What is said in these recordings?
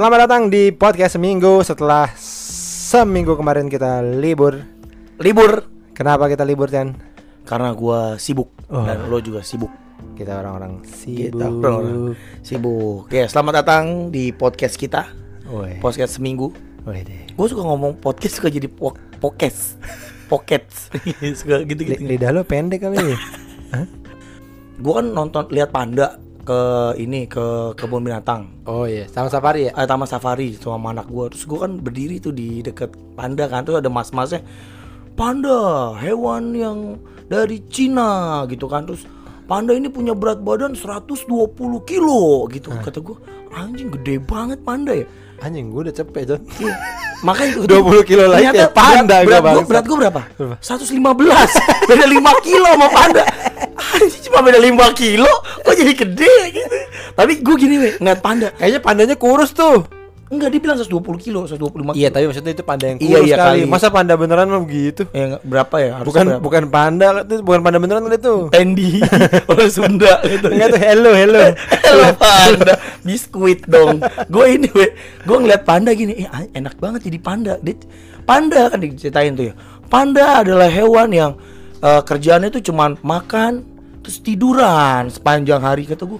Selamat datang di podcast seminggu setelah seminggu kemarin kita libur. Libur Kenapa kita libur Chan? karena gua sibuk Oh. dan lo juga sibuk. Kita orang-orang sibuk. Kita orang-orang Sibuk. Ya, selamat datang di podcast kita. Woi. Podcast seminggu. Gue suka ngomong podcast suka jadi po podcast. Pocket. suka gitu-gitu. lidah lo pendek kali ya? Hah? Gue kan nonton lihat panda ke ini ke kebun binatang. Oh iya, sama safari ya? Eh, taman safari sama anak gue terus gue kan berdiri tuh di deket panda kan tuh ada mas-masnya panda hewan yang dari Cina gitu kan terus panda ini punya berat badan 120 kilo gitu kata gue anjing gede banget panda ya Anjing, gue udah cepet John. Iya. makanya gua 20 kilo lagi ya, panda berat, berat, gua berapa? Berapa? 115 beda 5 kilo sama panda cuma beda 5 kilo kok jadi gede gitu tapi gue gini weh ngeliat panda Kayaknya pandanya kurus tuh. Enggak dia bilang 120 kilo 125 kilo Iya, tapi maksudnya itu panda yang Iya, kurus iya kali. kali. Masa panda beneran mah begitu? Ya, berapa ya? Harusnya Bukan berapa? bukan panda, itu bukan panda beneran kali itu. Pendi orang Sunda gitu. Enggak tuh hello hello. Hello panda, biskuit dong. Gue ini we, gue ngeliat panda gini, eh, enak banget jadi panda. Dia, panda kan diceritain tuh ya. Panda adalah hewan yang eh, kerjaannya tuh cuman makan terus tiduran sepanjang hari. Kata gue.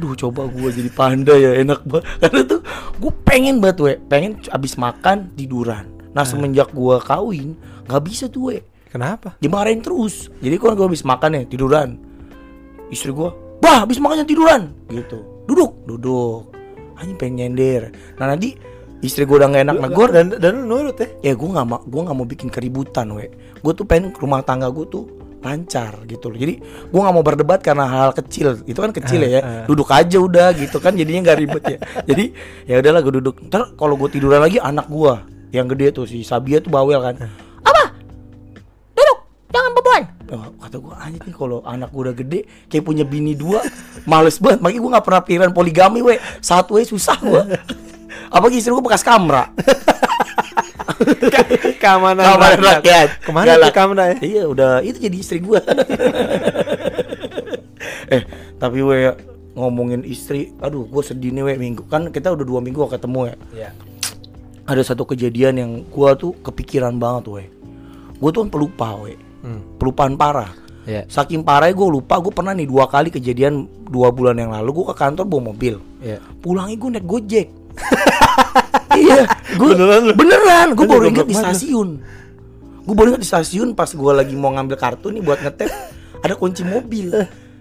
Aduh coba gue jadi panda ya enak banget Karena tuh gue pengen banget we. Pengen abis makan tiduran. Nah semenjak gue kawin nggak bisa tuh we. Kenapa? dimarahin terus. Jadi kalau gue habis makan ya tiduran. Istri gue bah habis makannya tiduran. Gitu. Duduk. Duduk. Anjing pengen nyender. Nah nanti istri gue udah gak enak negor dan dan lu nurut ya? ya gue nggak mau gue nggak mau bikin keributan we. Gue tuh pengen rumah tangga gue tuh lancar gitu loh. Jadi gue nggak mau berdebat karena hal, kecil. Itu kan kecil ya, ya duduk aja udah gitu kan jadinya nggak ribet ya. Jadi ya udahlah gue duduk. Ntar kalau gue tiduran lagi anak gue yang gede tuh si Sabia tuh bawel kan. Apa? Duduk jangan beban Oh, kata gue anjing nih kalau anak gue udah gede kayak punya bini dua males banget. Makanya gue nggak pernah pikiran poligami we. Satu we susah gue apalagi istri gue bekas kamera Keamanan, Keamanan rakyat. Ke mana Galak. tuh kamera ya? Iya udah itu jadi istri gua. eh tapi we ngomongin istri, aduh gue sedih nih we minggu kan kita udah dua minggu gak ketemu ya. Iya. Ada satu kejadian yang gua tuh kepikiran banget we. Gue tuh kan pelupa we, Hmm. pelupaan parah. Iya. Saking parahnya gue lupa, gue pernah nih dua kali kejadian dua bulan yang lalu gue ke kantor bawa mobil. Iya. Pulangnya gue naik gojek. iya, gue Beneran beneran. Gue baru ingat di stasiun. Gue baru ingat di stasiun pas gue lagi mau ngambil kartu nih buat ngetep, ada kunci mobil.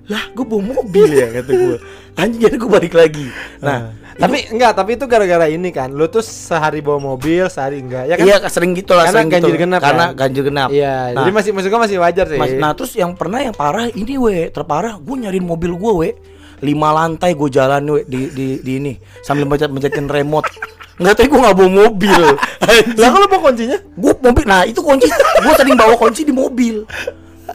Lah, gue bawa mobil ya kata gue. Anjing jadi gue balik lagi. Nah, tapi enggak, tapi itu gara-gara ini kan. Lu tuh sehari bawa mobil, sehari enggak. Ya kan? iya sering gitu lah, Karena sering gitu. ganjil genap Karena kan? ganjil genap. Iya, Nah, jadi masih maksud gua masih wajar sih. Mas, nah terus yang pernah yang parah ini we terparah gue nyariin mobil gue we lima lantai gue jalan we di di, di ini sambil mencet mencetin remote. Nggak tahu gue nggak bawa mobil. Lah kalau bawa kuncinya? gue mobil. Nah itu kunci. Gue sering bawa kunci di mobil.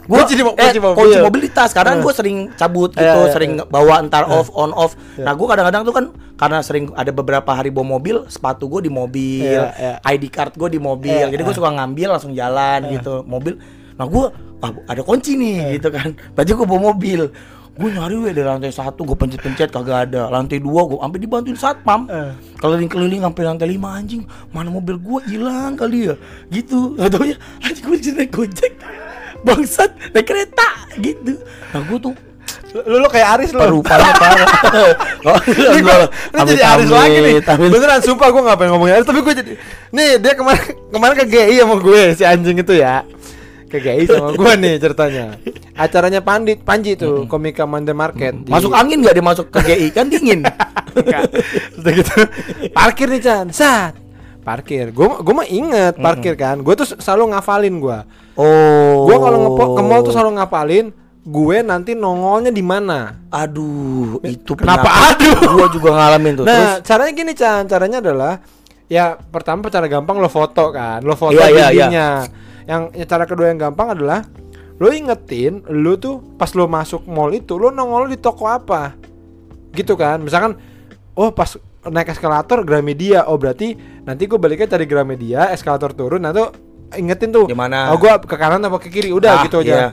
Gua, Kunci di eh, kunci mobil. kunci mobil di tas karena gue sering cabut gitu Iya, iya, sering iya. bawa entar off on off. Nah gue kadang-kadang tuh kan karena sering ada beberapa hari bawa mobil sepatu gue di mobil Iya, iya. ID card gue di mobil. Iya, jadi gue suka ngambil langsung jalan gitu mobil. Nah gue ah, ada kunci nih gitu kan. Berarti gue bawa mobil gue nyari we dari lantai satu gue pencet-pencet kagak ada. Lantai dua gue sampai dibantuin satpam. Eh. keliling-keliling sampai lantai lima anjing. Mana mobil gue hilang kali ya. Gitu. Nggak taunya anjing gue jadi naik gojek. Bangsat naik kereta. Gitu. Nah gue tuh Lu, lu kayak Aris lu. perupanya parah oh, Ini gua, lu jadi Aris lagi nih. Beneran sumpah gue gak pengen ngomongin Aris Tapi gue jadi Nih dia kemarin kemarin ke GI sama gue Si anjing itu ya Ke GI sama gue nih ceritanya. Acaranya Pandit Panji tuh Komika Monday Market. Di- masuk angin nggak dia masuk ke GI kan dingin. Enggak. Udah gitu Parkir nih Chan. Sat. Parkir. Gue gue mah inget parkir kan. Gue tuh selalu ngafalin gue oh. Gue kalau ngepo ke mall tuh selalu ngafalin Gue nanti nongolnya di mana? Aduh itu Kenapa? penyakit. aduh? gua juga ngalamin tuh. Terus? Nah, caranya gini, Chan. Caranya adalah ya pertama cara gampang lo foto kan. Lo foto Iya, iya, dindingnya. Yang ya, cara kedua yang gampang adalah lo ingetin lo tuh pas lo masuk mall itu lo nongol di toko apa. Gitu kan. Misalkan oh pas naik eskalator Gramedia. Oh berarti nanti gue baliknya cari Gramedia, eskalator turun nah tuh ingetin tuh. Di mana? Oh gua ke kanan apa ke kiri. Udah Ah, gitu aja. iya.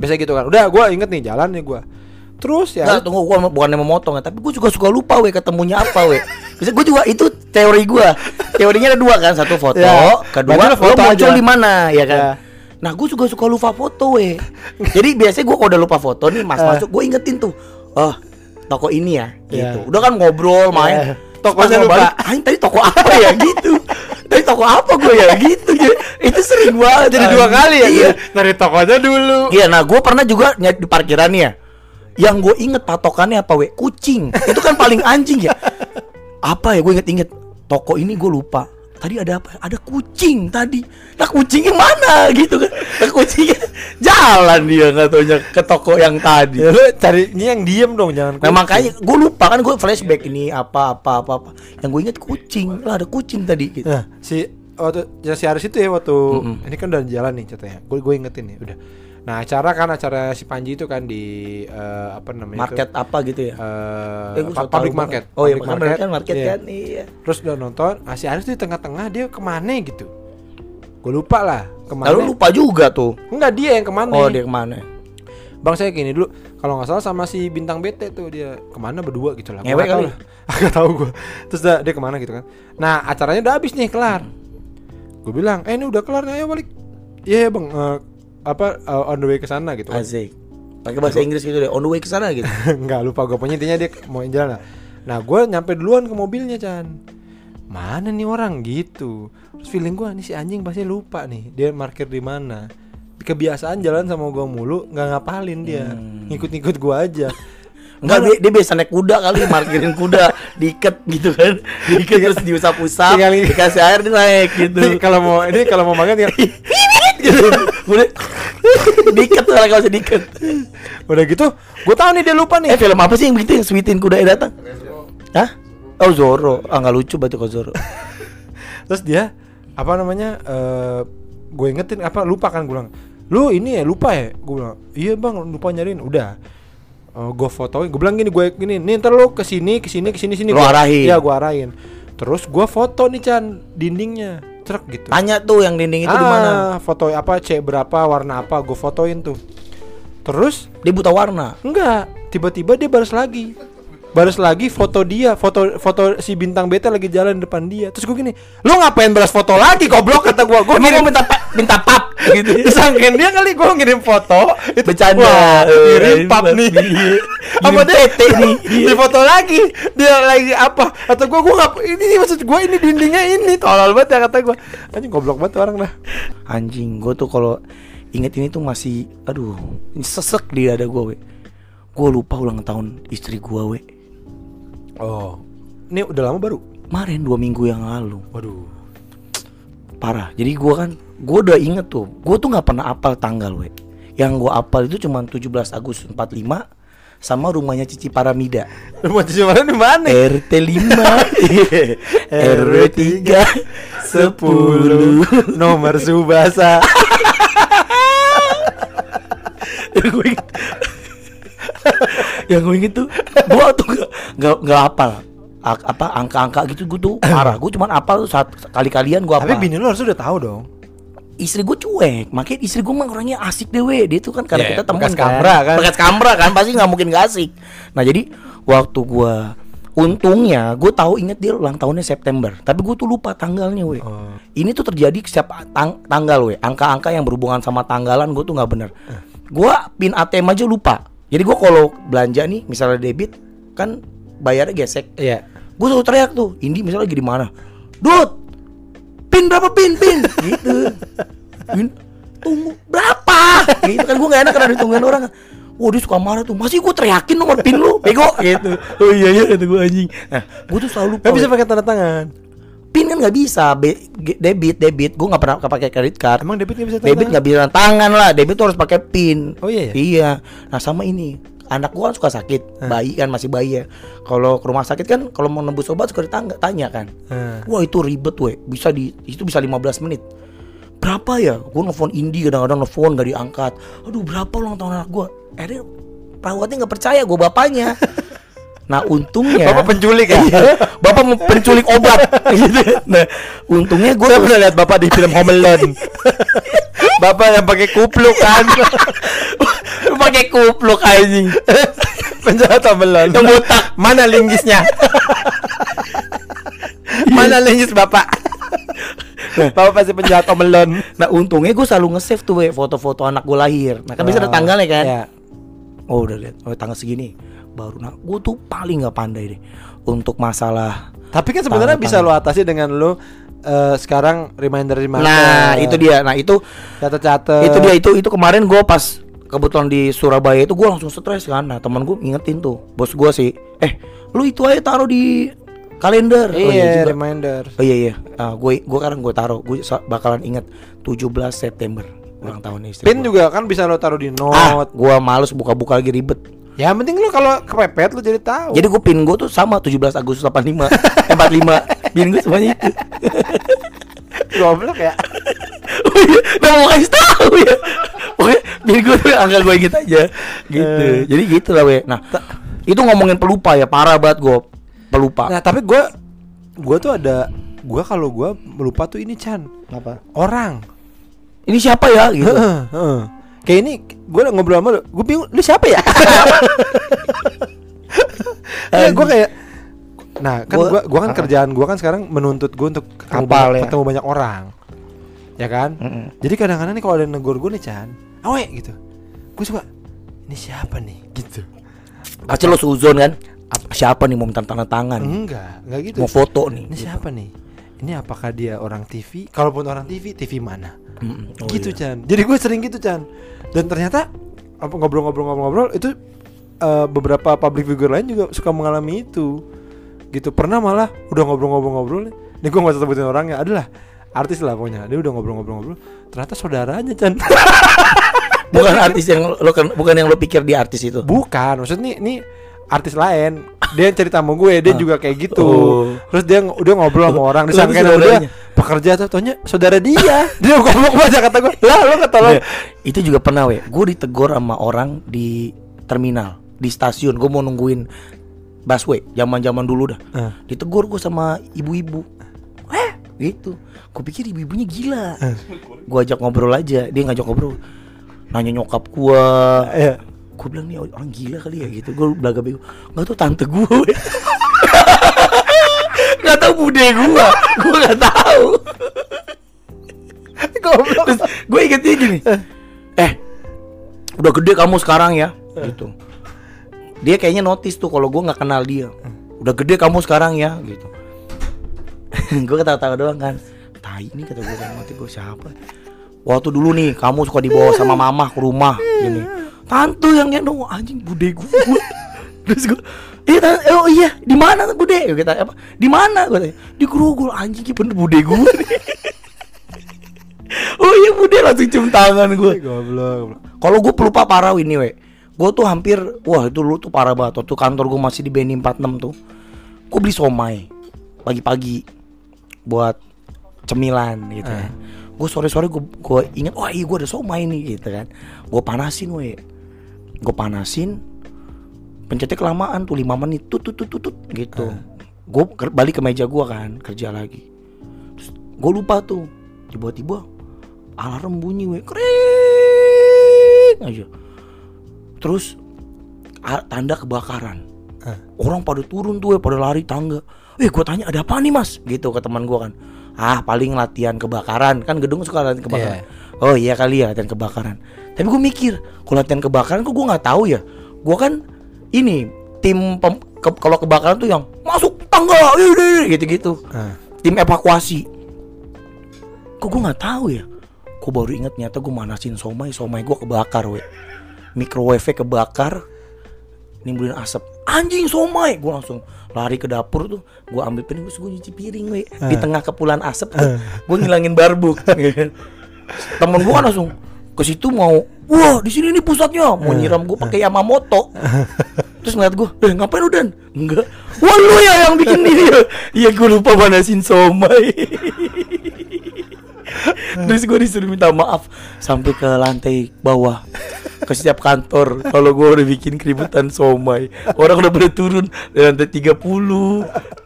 Biasa gitu kan. Udah gua inget nih jalan nih gua. Terus ya Nggak, tunggu gua bukan mau motong ya, tapi gua juga suka lupa we ketemunya apa we. Bisa gua juga itu teori gua. Teorinya ada dua kan, satu foto, Ya, kedua berarti lo lo foto muncul aja. di mana ya kan. Ya. Nah, gua juga suka lupa foto we. Jadi biasanya gua kalau udah lupa foto nih, Mas Eh. masuk, gua ingetin tuh. Oh, toko ini ya, gitu. Ya. Udah kan ngobrol, main. Ya. Tokonya Pas mau lupa. "Anjing, tadi toko apa ya gitu. Tadi toko apa gue ya gitu. Jadi, itu sering banget. jadi dua kali ya Iya. dari tokonya dulu Iya, nah gue pernah juga di parkiran ya. Yang gue inget patokannya apa, we? Kucing. Itu kan paling anjing ya. Apa ya? Gue inget-inget. Toko ini gue lupa. Tadi ada apa? Ada kucing tadi. Nah kucingnya mana gitu kan? Nah kucingnya jalan dia nggak taunya ke toko yang tadi. ya lu carinya yang diem dong jangan Nah makanya gue lupa kan gue flashback ini apa apa apa apa. Yang gue inget kucing. Lah ada kucing tadi. Gitu. Nah, si waktu ya si Aris itu ya waktu ini kan udah jalan nih ceritanya. Gue gue ingetin nih udah. Nah, acara kan acara si Panji itu kan di eh, apa namanya Market itu? apa gitu ya? Eh, Eh, so public market. banget. Oh iya, Public market, kan market Iya. kan. Iya. Terus udah nonton, ah, si Aris di tengah-tengah dia ke mana gitu. Gue lupa lah ke mana. Lalu lupa juga tuh. Enggak dia yang ke mana. Oh dia ke mana? Bang saya gini dulu, kalau nggak salah sama si bintang BT tuh dia ke mana berdua gitu lah. Ngewek kali. Agak tahu gue. Terus dah, dia ke mana gitu kan. Nah acaranya udah habis nih kelar. Gue bilang, eh ini udah kelar nih, ayo balik. Iya ya bang, Eh, apa eh, on the way ke sana gitu kan. Asik. Pakai bahasa Inggris gitu deh. On the way ke sana gitu. Enggak lupa gue punya intinya dia mau jalan lah. Nah gue nyampe duluan ke mobilnya Chan. Mana nih orang gitu. Terus feeling gue nih si anjing pasti lupa nih dia parkir di mana. Kebiasaan jalan sama gue mulu nggak ngapalin dia. Hmm. Ngikut-ngikut gue aja. Enggak dia, dia biasa naik kuda kali parkirin kuda diikat gitu kan. Diikat terus diusap-usap, dikasih air dia naik gitu. Ini kalau mau ini kalau mau makan tinggal gitu. Udah diikat tuh kalau usah diikat. udah gitu. Gue tahu nih dia lupa Eh nih. film apa sih yang begitu yang sweetin kuda datang? Hah? Oh Zoro. Ah nggak lucu berarti kalau Zoro. Terus dia apa namanya? eh gue ingetin apa lupa kan gue bilang. Lu ini ya lupa ya? Gue bilang, "Iya, Bang, lupa nyariin." Udah. Eh gue fotoin, gue bilang gini, gue gini, nih ntar lu ke sini, ke sini, ke sini, sini. Lu Gua- arahin. Iya, gue arahin. Terus gue foto nih Chan dindingnya, truk gitu. Tanya tuh yang dinding itu di mana? Ah, foto apa, C berapa, warna apa, gue fotoin tuh. Terus Dia buta warna. enggak, tiba-tiba dia balas lagi. Balas lagi foto dia, foto foto si bintang beta lagi jalan depan dia. Terus gue gini, lu ngapain balas foto lagi goblok kata gue. Gue ngirim minta pa- minta pap gitu. Disangkain dia kali gue ngirim foto itu Bercanda. wah, ngirim Eh, pap nih apa Ngirim dia tete nih. di foto lagi dia lagi apa atau gue gue ngap ini nih maksud gue ini dindingnya ini tolol banget ya kata gue anjing goblok banget orang dah Anjing, gue tuh kalau inget ini tuh masih, aduh, ini sesek di dada gue, we. Gue lupa ulang tahun istri gue, we. Oh. Ini udah lama baru? Kemarin dua minggu yang lalu, waduh. Parah. Jadi gue kan, gue udah inget tuh, gue tuh nggak pernah apal tanggal, we. Yang gue apal itu cuma 17 Agustus 45 sama rumahnya Cici Paramida. rumah cuci mana di mana? RT 5 RW 3 10 nomor subasa. Gue yang gue inget tuh gue tuh gak nggak nggak apal A- apa angka-angka gitu gue tuh parah. Gue cuman apal tuh saat kali kalian gue tapi bini lu harusnya udah tahu dong. Istri gue cuek makanya istri gue mah orangnya asik deh we. Dia tuh kan karena Ya, kita temen bekas kan. kambra kan. bekas kambra kan pasti nggak mungkin gak asik. Nah jadi waktu gue untungnya gue tahu inget dia ulang tahunnya September. Tapi gue tuh lupa tanggalnya we. Oh. ini tuh terjadi setiap tang- tanggal we. Angka-angka yang berhubungan sama tanggalan gue tuh nggak bener. Gue pin ATM aja lupa jadi gue kalau belanja nih misalnya debit kan bayarnya gesek. Iya. Gue selalu teriak tuh Indi misalnya lagi di mana? Dut pin berapa pin pin? Gitu. Pin tunggu berapa? Gitu kan gue gak enak karena ditungguin orang. Wah dia suka marah tuh. Masih gue teriakin nomor pin lu Bego. Gitu. Oh iya iya kata gue anjing. Nah gue tuh selalu Gak bisa pakai tanda tangan Pin kan gak bisa. Be- Debit debit. Gue gak pernah pakai credit card. Emang debit gak bisa tanda Debit tangan? nggak bisa tangan lah. Debit tuh harus pakai pin. Oh iya ya? Iya. Nah sama ini. Anak gua kan suka sakit. Bayi kan masih bayi ya. Kalau ke rumah sakit kan Kalau mau nembus obat suka ditanya tanya kan. Nah. Wah itu ribet weh. Bisa di Itu bisa 15 menit. Berapa ya? Gue nelfon Indi kadang-kadang nelfon gak diangkat. Aduh berapa ulang tahun anak gua? Akhirnya Perawatnya gak percaya Gue bapaknya Nah untungnya Bapak penculik ya? Iya, Bapak penculik obat gitu. Nah untungnya gue Saya pernah lihat bapak di film Home Alone. bapak yang pakai kupluk kan. pakai kupluk anjing. penjahat omelon. Yang botak. Mana linggisnya? Mana linggis bapak? bapak pasti penjahat omelon. Nah untungnya gue selalu nge-save tuh foto-foto anak gue lahir Nah kan bisa ada Oh, tanggalnya kan iya. Oh udah lihat, oh tanggal segini Baru, nah gue tuh paling nggak pandai deh Untuk masalah Tapi kan sebenarnya bisa lo atasi dengan lo eh, sekarang reminder reminder. Nah itu dia, nah itu Catat-catat. itu dia itu itu kemarin gue pas kebetulan di Surabaya itu gue langsung stres kan nah teman gue ngingetin tuh bos gue sih eh lu itu aja taruh di kalender oh Iya, juga. reminder. oh iya iya nah, gue gue sekarang gue taruh gue bakalan inget 17 September ulang tahun istri Pin gua. juga kan bisa lo taruh di ah note. gue males buka-buka lagi ribet Ya penting lo kalau kepepet lo jadi tahu. jadi gue pin gue tuh sama 17 Agustus 85 eh, 45 pin gue semuanya itu goblok ya. oh iya nah mau kasih tahu ya Pokoknya pin gue tuh angka gue inget aja gitu Eh. jadi gitu lah we nah itu ngomongin pelupa ya parah banget gue pelupa Nah, tapi gua gua tuh ada gua kalau gua lupa tuh ini Chan. apa Orang. ini siapa ya gitu Heeh, heeh. Kayak ini gue ngobrol sama lu, gue bingung, lu siapa ya? ya gue kayak Nah, kan Gua- gua kan Ah. kerjaan gua kan sekarang menuntut gua untuk ketemu, banyak, ya. ketemu banyak orang. Ya kan? Mm-mm. Jadi kadang-kadang nih kalau ada yang negur gue nih Chan, awe gitu. Gue suka ini siapa nih gitu. pasti lo suzon kan siapa nih mau minta tanda tangan Enggak, enggak gitu. mau foto nih Ini gitu. siapa nih? Ini apakah dia orang TV? Kalaupun orang TV, TV mana? Mm-mm. Oh, gitu iya. Chan. Jadi gue sering gitu Chan. Dan ternyata apa ngobrol-ngobrol-ngobrol-ngobrol itu eh, beberapa public figure lain juga suka mengalami itu. Gitu. Pernah malah udah ngobrol-ngobrol-ngobrol nih. Nih gue gak usah sebutin orangnya adalah artis lah pokoknya. Dia udah ngobrol-ngobrol-ngobrol. Ternyata saudaranya Chan. bukan artis yang lo bukan yang lo pikir dia artis itu Bukan, maksudnya nih, nih artis lain. Dia yang cerita sama gue, dia juga kayak gitu. Oh. Terus dia udah ngobrol sama orang, disangkain sama dia pekerja tuh, taunya saudara dia. dia ngomong aja kata gue, lah lu ketolong. Iya. itu juga pernah we gue ditegur sama orang di terminal di stasiun gue mau nungguin busway zaman zaman dulu dah Eh. ditegur gue sama ibu-ibu eh gitu gue pikir ibu-ibunya gila gue ajak ngobrol aja dia ngajak ngobrol nanya nyokap gue Iya. Gue bilang nih orang gila kali ya gitu. Gue belaga bego nggak tuh tante gue nggak tahu bude gue gue nggak tahu. Terus gue ingetnya gini Eh. Udah gede kamu sekarang ya Gitu. Dia kayaknya notice tuh kalau gue nggak kenal dia. Udah gede kamu sekarang ya Gitu. Gue ketawa-tawa doang kan. Tai ini kata gue sama mati gue siapa Waktu dulu nih kamu suka dibawa sama mama ke rumah Gini Tante yang gendong anjing bude gue Terus gue Iya, Tante, oh iya, di mana bude? Kita apa? Di mana? Gue tanya, di grogol anjing, ini bener bude gue. oh iya bude langsung cium tangan gue. Goblok. Kalau gue pelupa parah ini we Gue tuh hampir Wah itu dulu tuh parah banget Waktu kantor gue masih di BNI 46 tuh Gue beli somai Pagi-pagi Buat cemilan gitu kan Gue sore-sore gue gue inget Wah iya gue ada somai nih gitu kan Gue panasin we Gue panasin Pencetnya kelamaan tuh 5 menit Tut tut tut tut, tut gitu. Gue balik ke meja gue kan Kerja lagi. Terus gue lupa tuh Tiba-tiba Alarm bunyi we Kering aja. Terus Tanda kebakaran. Eh. Orang pada turun tuh we Pada lari tangga. Eh gue tanya ada apa nih mas? Gitu ke teman gue kan. Ah paling latihan kebakaran. Kan gedung suka latihan kebakaran. Oh iya kali ya latihan kebakaran Tapi gue mikir Kalau latihan kebakaran kok gue nggak tahu ya? Gue kan Ini Tim pem- ke- Kalau kebakaran tuh yang Masuk tangga ini Gitu-gitu. Ah. Tim evakuasi. Kok gue nggak tahu ya? Kok baru inget nyata gue manasin somai Somai gue kebakar we. Microwave kebakar Nimbulin asap. Anjing somai! Gue langsung lari ke dapur tuh Gue ambil piring terus gue nyuci piring we. Di tengah kepulan asap tuh Gue ngilangin barbuk Temen gue kan langsung ke situ mau wah di sini nih pusatnya. Mau nyiram gue pakai Yamamoto. Terus ngeliat gue eh ngapain lu dan? Enggak. Wah lu ya yang bikin ini ya. Iya gue lupa manasin somai terus gue disuruh minta maaf sampai ke lantai bawah ke setiap kantor kalau gue udah bikin keributan somai orang udah pada turun dari lantai 30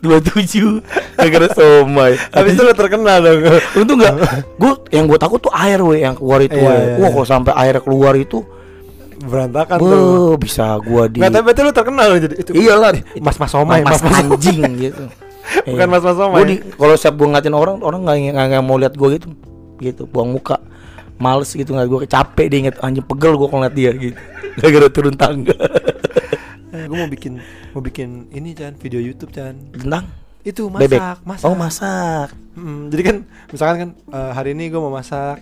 27 gara-gara somai Habis itu lo terkenal dong. Untung nggak, gue yang gue takut tuh air we yang keluar itu. Iya, iya, Wah iya. kalau sampai air keluar itu, berantakan tuh. Wuh, bisa gua di Nggak, tapi berarti lu terkenal jadi itu. Iyalah, Mas Mas Somai, mas, Mas Mas anjing gitu. Bukan mas mas somai. Di kalau siap gua ngeliatin orang, orang nggak nggak nggak mau lihat gua gitu. Gitu, buang muka. Males gitu nggak gua capek dia inget anjing pegel gua kalau ngeliat dia gitu. Gara-gara turun tangga. Eh, gue mau bikin mau bikin ini Chan, video YouTube Chan. Tentang Itu masak, bebek. masak. Oh, masak. Mm, jadi kan misalkan kan eh, hari ini gue mau masak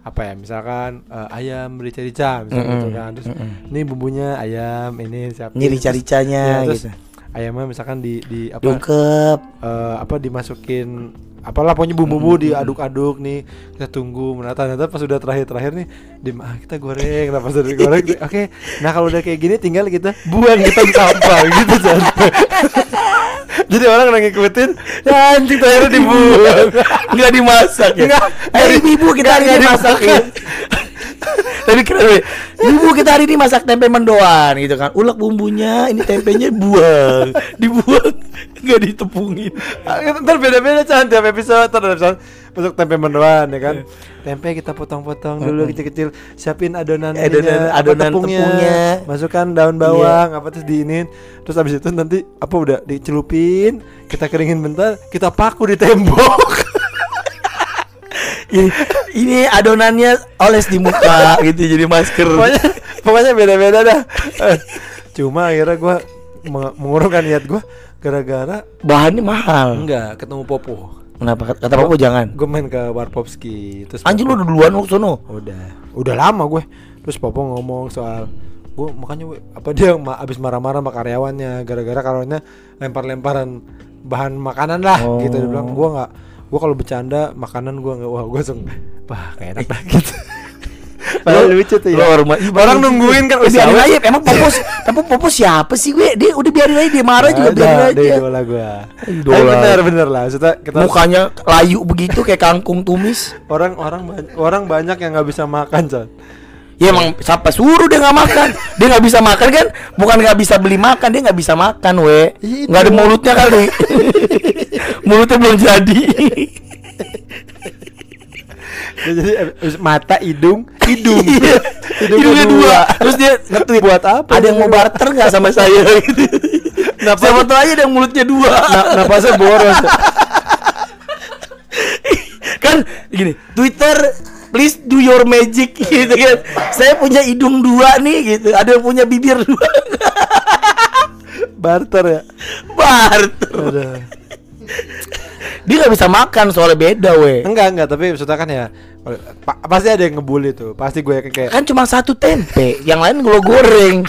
apa ya misalkan eh, ayam rica-rica misalnya Mm-mm, gitu kan terus mm-mm. ini bumbunya ayam ini siapa Ini rica-ricanya Ya, terus gitu. Ayamnya misalkan di di apa Diungkep. eh, apa dimasukin apalah pokoknya bumbu-bumbu diaduk-aduk nih kita tunggu menata menata pas udah terakhir-terakhir nih di ah, kita goreng nah pas udah digoreng oke nah kalau udah kayak gini tinggal kita buang kita sampah gitu Chan. jadi orang yang ngikutin ya anjing terakhirnya dibuang Enggak dimasak ya. Nggak. Eh, ibu kita Nggak ini masak ya. Tapi keren weh. Ibu kita hari ini masak tempe mendoan gitu kan. Ulek bumbunya, ini tempenya buang. Dibuang, enggak ditepungin. Ah, ntar beda-beda Chan tiap episode ntar episode masuk tempe mendoan ya kan tempe kita potong-potong dulu kecil-kecil siapin adonan Adonan- ininya, apa, adonan tepungnya. masukkan daun bawang apa terus diinin terus abis itu nanti apa udah dicelupin kita keringin bentar kita paku di tembok Ini, ini adonannya oles di muka gitu jadi masker. pokoknya pokoknya beda-beda dah Eh, cuma akhirnya gue mengurungkan niat gue gara-gara Bahannya mahal. enggak ketemu popo Kenapa kata Papa jangan? gue main ke Warpopski terus Anjing lu Popo- udah duluan lu sono. udah udah lama gue terus Popo ngomong soal gue makanya we, apa dia ma abis marah-marah sama karyawannya gara-gara karyawannya lempar-lemparan bahan makanan lah Oh. gitu dia bilang gue nggak gue kalau bercanda makanan gue nggak wah gue langsung wah kayak enak lah gitu Padahal lucu tuh ya orang bagus. nungguin kan Eh, biarin udah aja. Emang Popos, emang Popos siapa sih gue? Dia udah biarin aja dia marah juga biarin aja. idola gue Idola. Tapi bener bener lah kita, kita Mukanya layu begitu kayak kangkung tumis. orang orang orang banyak yang nggak bisa makan Chan Ya emang siapa suruh dia nggak makan? Dia nggak bisa makan kan? Bukan nggak bisa beli makan, dia nggak bisa makan, we. Itu. Nggak ada mulutnya kali. mulutnya belum jadi. Jadi eh, mata hidung hidung. Hidungnya dua. Terus dia nge-tweet buat apa? Ada yang mau barter nggak sama saya? Gitu. Kenapa- Siapa tahu aja ada yang mulutnya dua. Na napasnya boros. Kan gini Twitter please do your magic gitu kan. Saya punya hidung dua nih gitu. Ada yang punya bibir dua. Barter ya? Barter. Aduh. Dia nggak bisa makan soalnya beda we. Enggak enggak tapi maksudnya kan ya pa- pasti ada yang ngebully tuh. Pasti gue kayak kan cuma satu tempe yang lain lo goreng.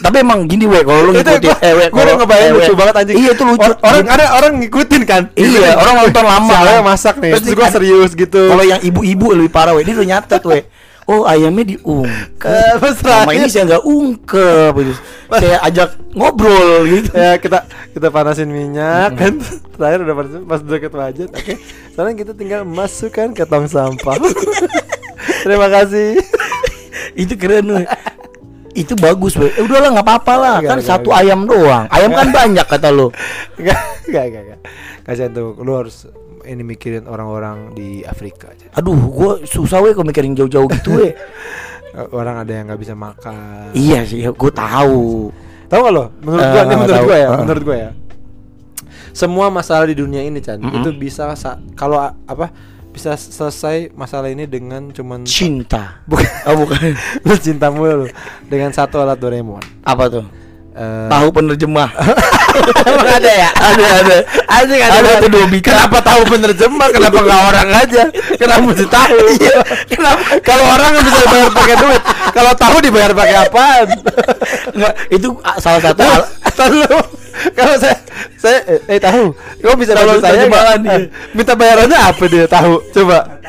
Tapi emang gini we kalau lu ngikutin gue eh, we, gue udah ngebayang eh, lucu banget anjing. Iya itu lucu. Or- orang ada orang ngikutin kan? Iya, orang nonton lama Siapa kan. masak nih Terus gue serius gitu. kalau yang ibu-ibu lebih parah we. Dia udah nyatet we Oh ayamnya diungkep Eh, terakhir. ini saya nggak ungkep gitu. Saya ajak ngobrol gitu ya kita kita panasin minyak kan terakhir udah panasin pas deket wajah oke sekarang kita tinggal masukkan ke tong sampah terima kasih Itu keren. Itu bagus we. Eh, udahlah nggak apa-apa lah Nggak, Kan nggak, satu nggak. ayam doang Ayam kan banyak kata lu Enggak, enggak, enggak, enggak. Kasihan tuh, lu harus ini mikirin orang-orang di Afrika aja. Aduh gue susah we kalau mikirin jauh-jauh gitu we Orang ada yang nggak bisa makan. Iya sih gue tahu Tahu gak lo? Menurut Eh, gua nih, nggak menurut tahu. gua ya, Heeh. menurut gua ya. Semua masalah di dunia ini, Chan, Mm-mm. itu bisa sa- kalau apa? Bisa selesai masalah ini dengan cuman Cinta bukan Oh bukan lu cinta mulu dengan satu alat Doraemon. Apa tuh? Eh, Tahu penerjemah Emang ada ya? Ada ada Anjing ada, Ada tuh Dobita. Kenapa tahu penerjemah? Kenapa nggak orang aja? Kenapa mesti tahu? Kenapa? Kalau orang kan bisa bayar pakai duit. Kalau tahu dibayar pakai apaan? Enggak, itu ah, salah satu kalau saya saya eh, eh, tahu. Kamu bisa Kalau saya nggak? Eh, Minta bayarannya apa dia tahu? Coba.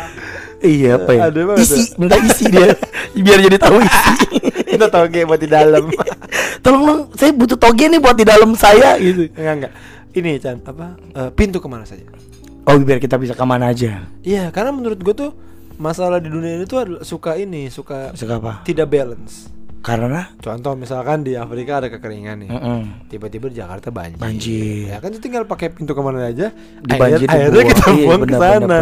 Iya apa ya? Ada isi, tuh. minta isi dia biar jadi tahu isi. Kita toge buat di dalam. Tolong dong, saya butuh toge nih buat di dalam saya gitu. enggak enggak. Ini Chan, apa? eh, pintu ke mana saja? Oh biar kita bisa ke mana aja. Iya, karena menurut gue tuh masalah di dunia ini tuh suka ini, suka Suka apa? tidak balance. Karena Contoh misalkan di Afrika ada kekeringan nih. Mm-mm. Tiba-tiba di Jakarta banjir. Banjir. Ya kan itu tinggal pakai pintu ke mana aja. Di banjir air, airnya kita Iya, buang ke benar, sana.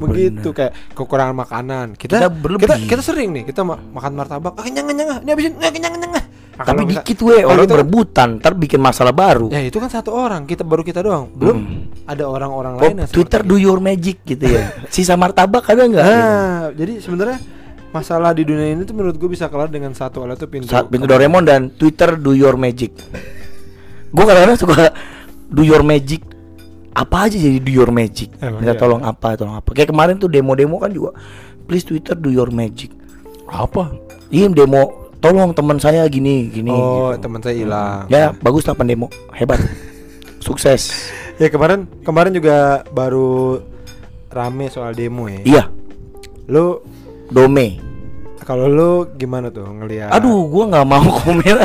Begitu kayak kekurangan makanan. Kita Kita kita berlebih. kita, sering nih kita ma- makan martabak. Ah, kenyang kenyang ah. Ini habisin. Ah, kenyang kenyang ah. Nah, tapi misal- dikit we kalau orang berebutan, ntar bikin masalah baru. Ya itu kan satu orang, kita baru kita doang. Belum Hmm. ada orang-orang lain Twitter do your magic gitu ya. Sisa martabak ada nggak? Nah, jadi sebenarnya masalah di dunia ini tuh menurut gue bisa kelar dengan satu alat tuh pintu. Saat pintu Doraemon dan Twitter do your magic. Gue kadang-kadang suka do your magic. Apa aja jadi do your magic. Emang Minta iya. tolong apa, tolong apa. Kayak kemarin tuh demo-demo kan juga. Please Twitter do your magic. Apa? Iya demo. Tolong teman saya gini, gini. Oh, gitu. teman saya hilang. Ya bagus lah pendemo, hebat, sukses. Ya kemarin kemarin juga baru rame soal demo ya. Iya, Lu dome. kalau lu gimana tuh ngelihat? Aduh, gua nggak mau komen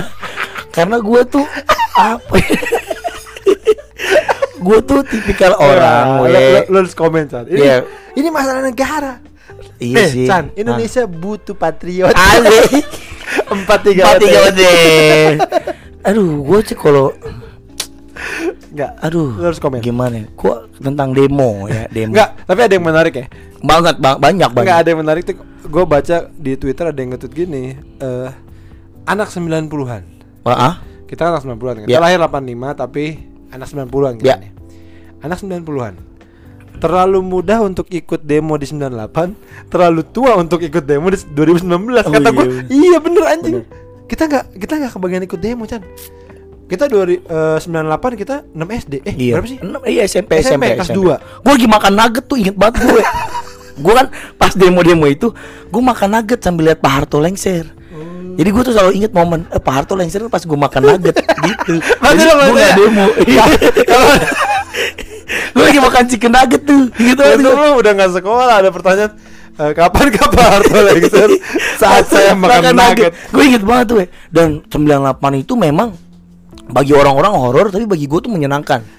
karena gua tuh apa? ya? gua tuh tipikal orang, Ya, lu, harus komen Chan. Ini, Iya. ini masalah negara. Iya eh, sih. Chan, Indonesia butuh patriot. Ah. Empat tiga Empat tiga. Aduh, gua sih kalau Enggak. aduh, Lu harus komen. Gimana? ya? Gua tentang demo ya, demo. Enggak, tapi ada yang menarik ya. Banget, ba- banyak banget. Enggak ada yang menarik tuh. Gue baca di Twitter ada yang ngetweet gini, eh anak 90-an. Wah, ah? Kita kan anak 90-an. Kita Ya. lahir 85 tapi anak 90-an kita Ya. nih. Anak 90-an. Terlalu mudah untuk ikut demo di 98, terlalu tua untuk ikut demo di 2019. Oh, Kata iya, gue, bener. iya bener anjing. Kita nggak kita nggak kebagian ikut demo, Chan. Kita 2000, eh, 98 kita 6 SD. Eh, Iya. berapa sih? Enam- iya SMP, SMP, SMP, kelas dua. Gue lagi makan nugget tuh inget banget gue. gue kan pas demo-demo itu, gue makan nugget sambil lihat Pak Harto lengser. Oh. Jadi gue tuh selalu inget momen eh, Pak Harto lengser pas gue makan nugget gitu. Jadi lo gue nggak demo. Iya. Kalau gue lagi makan chicken nugget tuh. Gitu itu lu udah nggak sekolah ada pertanyaan eh, kapan kapan Harto Lengser saat saya makan nugget. Gue inget banget tuh. we. Dan 98 itu memang bagi orang-orang horor tapi bagi gue tuh menyenangkan.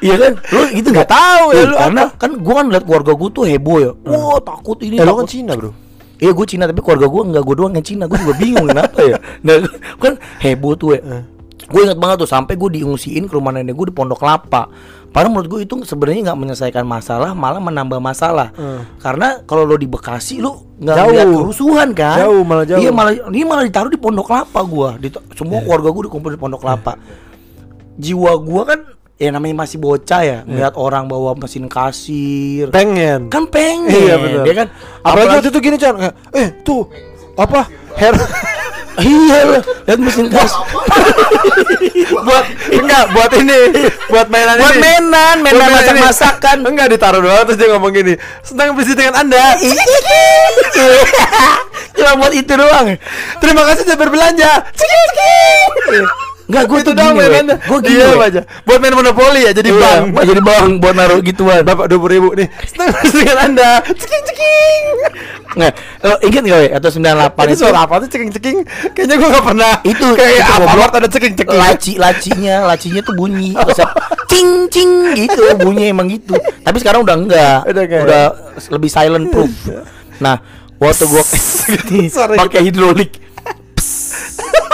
Iya kan? Lu gitu nggak tahu ya, Iya, lu karena kan gue kan liat keluarga gue tuh heboh ya. Wah takut ini. Eh, kan takut. Cina, Bro. Iya gue Cina tapi keluarga gue enggak gue doang yang Cina gue juga bingung kenapa ya. Nah kan heboh tuh ya. Eh. Gue inget banget tuh sampai gue diungsiin ke rumah nenek gue di Pondok Kelapa. Padahal menurut gue itu sebenarnya nggak menyelesaikan masalah, malah menambah masalah. Eh. Karena kalau lo di Bekasi lo nggak lihat kerusuhan kan? Jauh, malah jauh. Iya malah ini malah ditaruh di Pondok Kelapa gue. Di, semua keluarga gue dikumpul di Pondok Kelapa. Jiwa gue kan ya namanya masih bocah ya, ngeliat orang bawa mesin kasir. Pengen. Kan pengen, Iya benar. dia kan. Apalagi waktu itu gini Chan, kayak, eh tuh apa hair Iya lah, lihat mesin kas. buat enggak buat ini buat mainan Buat ini mainan, mainan ini. masak-masakan. enggak ditaruh doang terus dia ngomong gini senang bersih dengan anda Cuma buat itu doang. terima kasih sudah berbelanja Ciking, ciking. Enggak, gue itu tuh doang mainannya gue gini. iya aja buat main monopoli ya jadi Iya, bank jadi bang buat naruh gituan. bapak dua ribu nih. Bersih dengan anda. Ceking ceking. Nggak, lo inget gak we? Atau 98 ini itu? suara apa tuh ceking ceking. Kayaknya gua nggak pernah itu kayak itu apa goblok. ada ceking ceking. Laci lacinya lacinya tuh bunyi. Cing cing gitu. Bunyi emang gitu. Tapi sekarang udah enggak Udah enggak udah lebih silent proof. Nah waktu Suara pakai hidrolik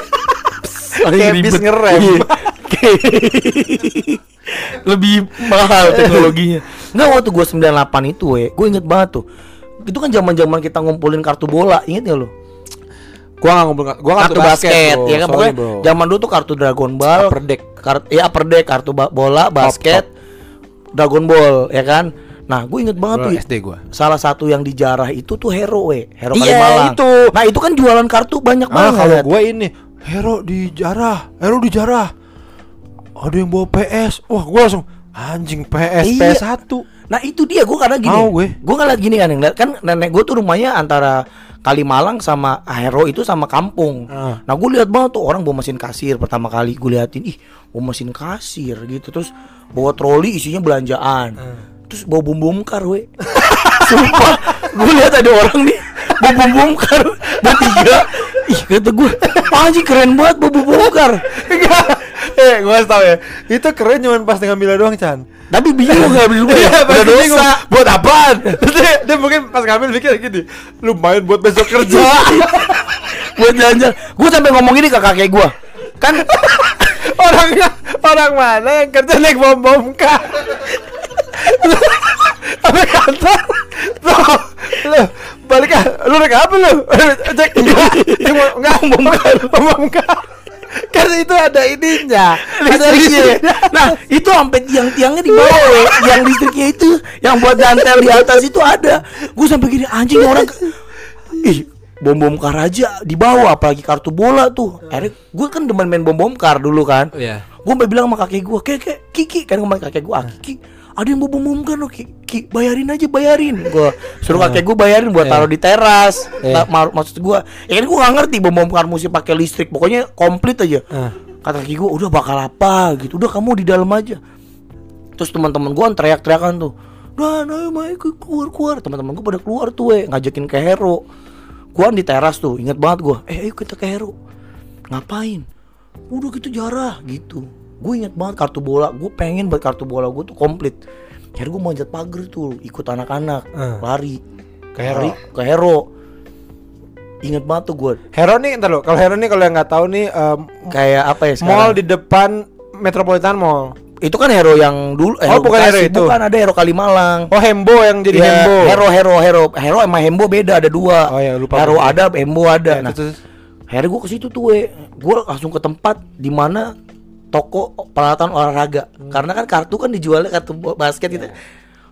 Kayak bis ngerem. Iya. Lebih mahal teknologinya nggak waktu gua 98 itu we gue inget banget tuh itu kan zaman zaman kita ngumpulin kartu bola inget gak lo gua nggak ngobrol gua kartu, basket, bro. ya kan Sorry, pokoknya bro. zaman dulu tuh kartu Dragon Ball, Upper deck. kartu ya upper deck, kartu ba- bola, basket, Dragon Ball, ya kan. Nah, gue inget banget Bro, tuh. SD gua. Salah satu yang dijarah itu tuh Hero, we. Hero Iya, Kalimalang. itu. Nah, itu kan jualan kartu banyak Ah, kalau banget. gua ini hero di jarah, hero di jarah. Ada yang bawa PS. Wah, gua langsung anjing PS, Iya. PS1. Nah, itu dia gue karena gini. Mau gue. Gue ngeliat gini kan, ngeliat kan nenek gue tuh rumahnya antara Kalimalang sama Hero itu sama kampung. Ah. Nah gue lihat banget tuh orang bawa mesin kasir pertama kali gue liatin, ih bawa mesin kasir gitu, terus bawa troli isinya belanjaan, Ah. terus bawa bom bongkar we. Sumpah, gue lihat ada orang nih bawa bom bongkar bertiga. Ih kata gue, anjing keren banget bom bongkar. Eh, harus tahu ya. Itu keren cuman pas dengan Mila doang, Chan. Tapi bingung gak gue Iya, ya, pasti udah bingung. dosa. Buat apaan? Dia, dia mungkin pas ngambil mikir gini, lumayan buat besok kerja. buat jalan-jalan. Gue sampai ngomong gini ke kakek gue. Kan Orangnya orang mana yang kerja naik bom bom kar? Apa kata? Tuh, lu balik ah, lu naik apa lu? Cek enggak, cuma enggak bom kar, bom kar. Kan itu ada ininya, ada listriknya. Nah, itu sampai tiang-tiangnya di bawah, yang listriknya itu, yang buat dantel di atas itu ada. Gue sampai gini anjing orang. Ih, bom bom kar aja di bawah, apalagi kartu bola tuh. Akhirnya gue kan demen main bom bom kar dulu kan. Iya. Gue sampai bilang sama kakek gue, kakek Kiki kan kemarin kakek gue, ah, Kiki ada yang mau bom bom kan, Kiki bayarin aja bayarin. Gue suruh kakek gue bayarin buat Iya. taruh di teras. Iya. Nah, ma- maksud gue, ya kan gue gak ngerti bom bom kar mesti pakai listrik, pokoknya komplit aja. Kata kaki gue udah bakal apa? Gitu. Udah kamu di dalam aja. Terus teman-teman gue teriak-teriakan tuh dan ayo mau ikut keluar keluar teman-teman gue pada keluar tuh we ngajakin ke Hero. Gue di teras tuh inget banget gue eh ayo kita ke Hero. Ngapain? Udah gitu jarah gitu gue inget banget kartu bola gue pengen buat kartu bola gue tuh komplit akhirnya gue manjat pagar tuh ikut anak-anak Hmm. lari Ke Hero. Lari ke Hero inget banget tuh gue Hero nih, entar lo. Kalau Hero nih kalau yang nggak tahu nih em, kayak apa ya sekarang mall di depan Metropolitan Mall. itu kan hero yang dulu Oh, bukan hero itu. bukan ada hero Kalimalang Oh Hembo yang jadi Iya, Hembo. hero hero hero hero sama hembo beda ada dua Oh, iya, lupa hero gue. ada hembo ada Ya, nah terus- akhirnya gue ke situ tuh we gue langsung ke tempat di mana toko peralatan olahraga Hmm. karena kan kartu kan dijualnya kartu basket gitu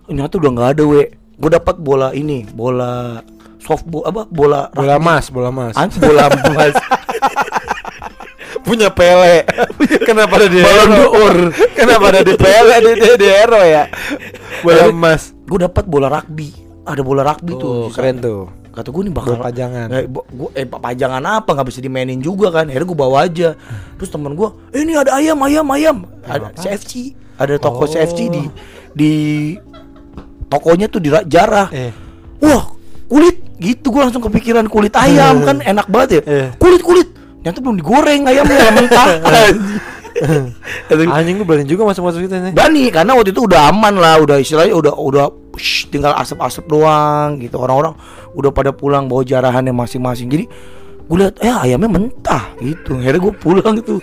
ternyata udah nggak ada we gue dapat bola ini bola softball apa bola bola mas, bola mas. Bola emas Punya Pele. Kenapa ada di Balon d'Or. Kenapa ada di Pele di, di, di Hero ya? Bola emas. gue dapat bola rugby ada bola rugby tuh Oh, keren tuh. Kata gue nih bakal pajangan. eh, gua, eh pa- pajangan apa? Nggak bisa dimainin juga kan. Akhirnya gue bawa aja. Terus temen gue eh, ini ada ayam ayam ayam. Ada CFC ada toko Oh. CFC di di tokonya tuh di Ra- jarah. Eh. wah kulit. Gitu gue langsung kepikiran kulit ayam kan. Enak banget ya. Eh. kulit kulit. Ternyata belum digoreng ayamnya ayam mentah. Aduh, Anjing. Lu berani juga masuk-masuk itu nih. Bani karena waktu itu udah aman lah, udah istilahnya udah udah tinggal asap-asap doang gitu. Orang-orang udah pada pulang bawa jarahannya masing-masing. Jadi gue lihat eh ayamnya mentah gitu. Akhirnya gue pulang gitu.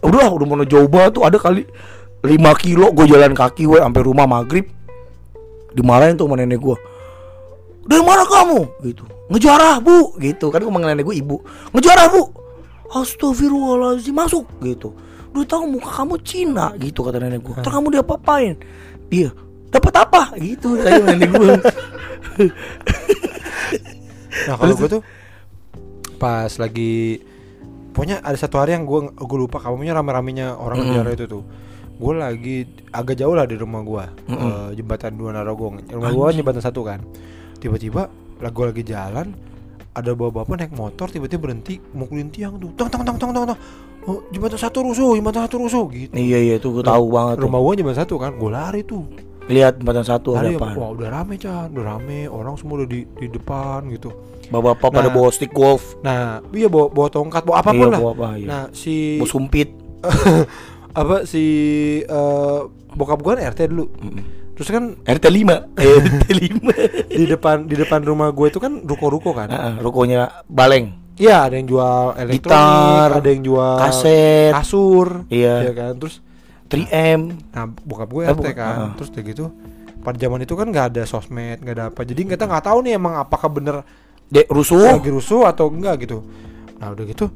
Udah udah mau jauh banget tuh ada kali 5 kilo gue jalan kaki gue sampai rumah maghrib. Dimarahin tuh sama nenek gue dari mana kamu? Gitu. Ngejarah bu. Gitu. Kan gue manggil nenek gue ibu. Ngejarah bu. Astagfirullahaladzim masuk. Gitu. Udah tahu muka kamu Cina. Gitu kata nenek gue terus kamu diapa-apain iya dapat apa? Gitu kata nenek gue Nah kalau gue tuh pas lagi pokoknya ada satu hari yang gue gue lupa kamunya rame-ramenya orang Mm-mm. penjara itu tuh. Gue lagi agak jauh lah di rumah gue Mm-mm. jembatan dua Narogong. Rumah gue jembatan satu kan. Tiba-tiba lah gue lagi jalan ada bapak-bapak naik motor tiba-tiba berhenti mukulin tiang tuh. Tong tong tong tong tong tong. Oh, jembatan satu rusuh jembatan satu rusuh gitu. Iya iya itu gue tahu banget rumah gue jembatan satu kan gue lari tuh lihat jembatan satu ada apa wah udah rame Chan udah rame orang semua udah di, di depan gitu bapak-bapak pada Nah. bawa stick golf Nah, iya bawa, bawa tongkat, bawa apa pun Iya, lah. bawa apa, iya. Nah, si bawa sumpit apa si eh, bokap gua kan RT dulu. Terus kan RT 5 RT 5 di depan di depan rumah gue itu kan ruko-ruko kan. Heeh, rukonya Baleng Iya, ada yang jual elektronik, Gitar, ada yang jual kaset. kasur. Iya. kan. Terus 3M nah bokap gue Eh, RT kan. heeh. Terus udah gitu pada zaman itu kan nggak ada sosmed, nggak ada apa. Jadi kita nggak tahu nih emang apakah bener Dek rusuh lagi rusuh atau enggak gitu. Nah udah gitu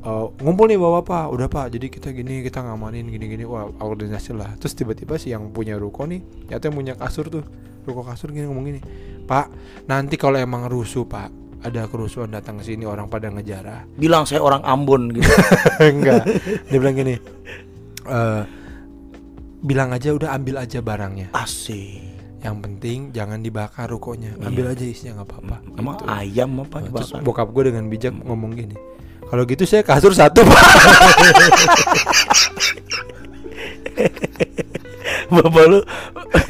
eh, ngumpul nih bawa pak, udah pak. Jadi kita gini kita ngamanin gini-gini, wah organisasi lah. Terus tiba-tiba si yang punya ruko nih, ternyata yang punya kasur tuh, ruko kasur gini ngomong gini, pak nanti kalau emang rusuh pak, ada kerusuhan datang ke sini orang pada ngejarah. bilang saya orang Ambon gitu enggak, dia bilang gini, eh bilang aja udah ambil aja barangnya. asik Yang penting jangan dibakar rukonya, ambil aja isinya nggak apa-apa. emang Gitu. ayam apa Nah, terus bokap gue dengan bijak ngomong gini kalau gitu saya kasur satu pak bapak lu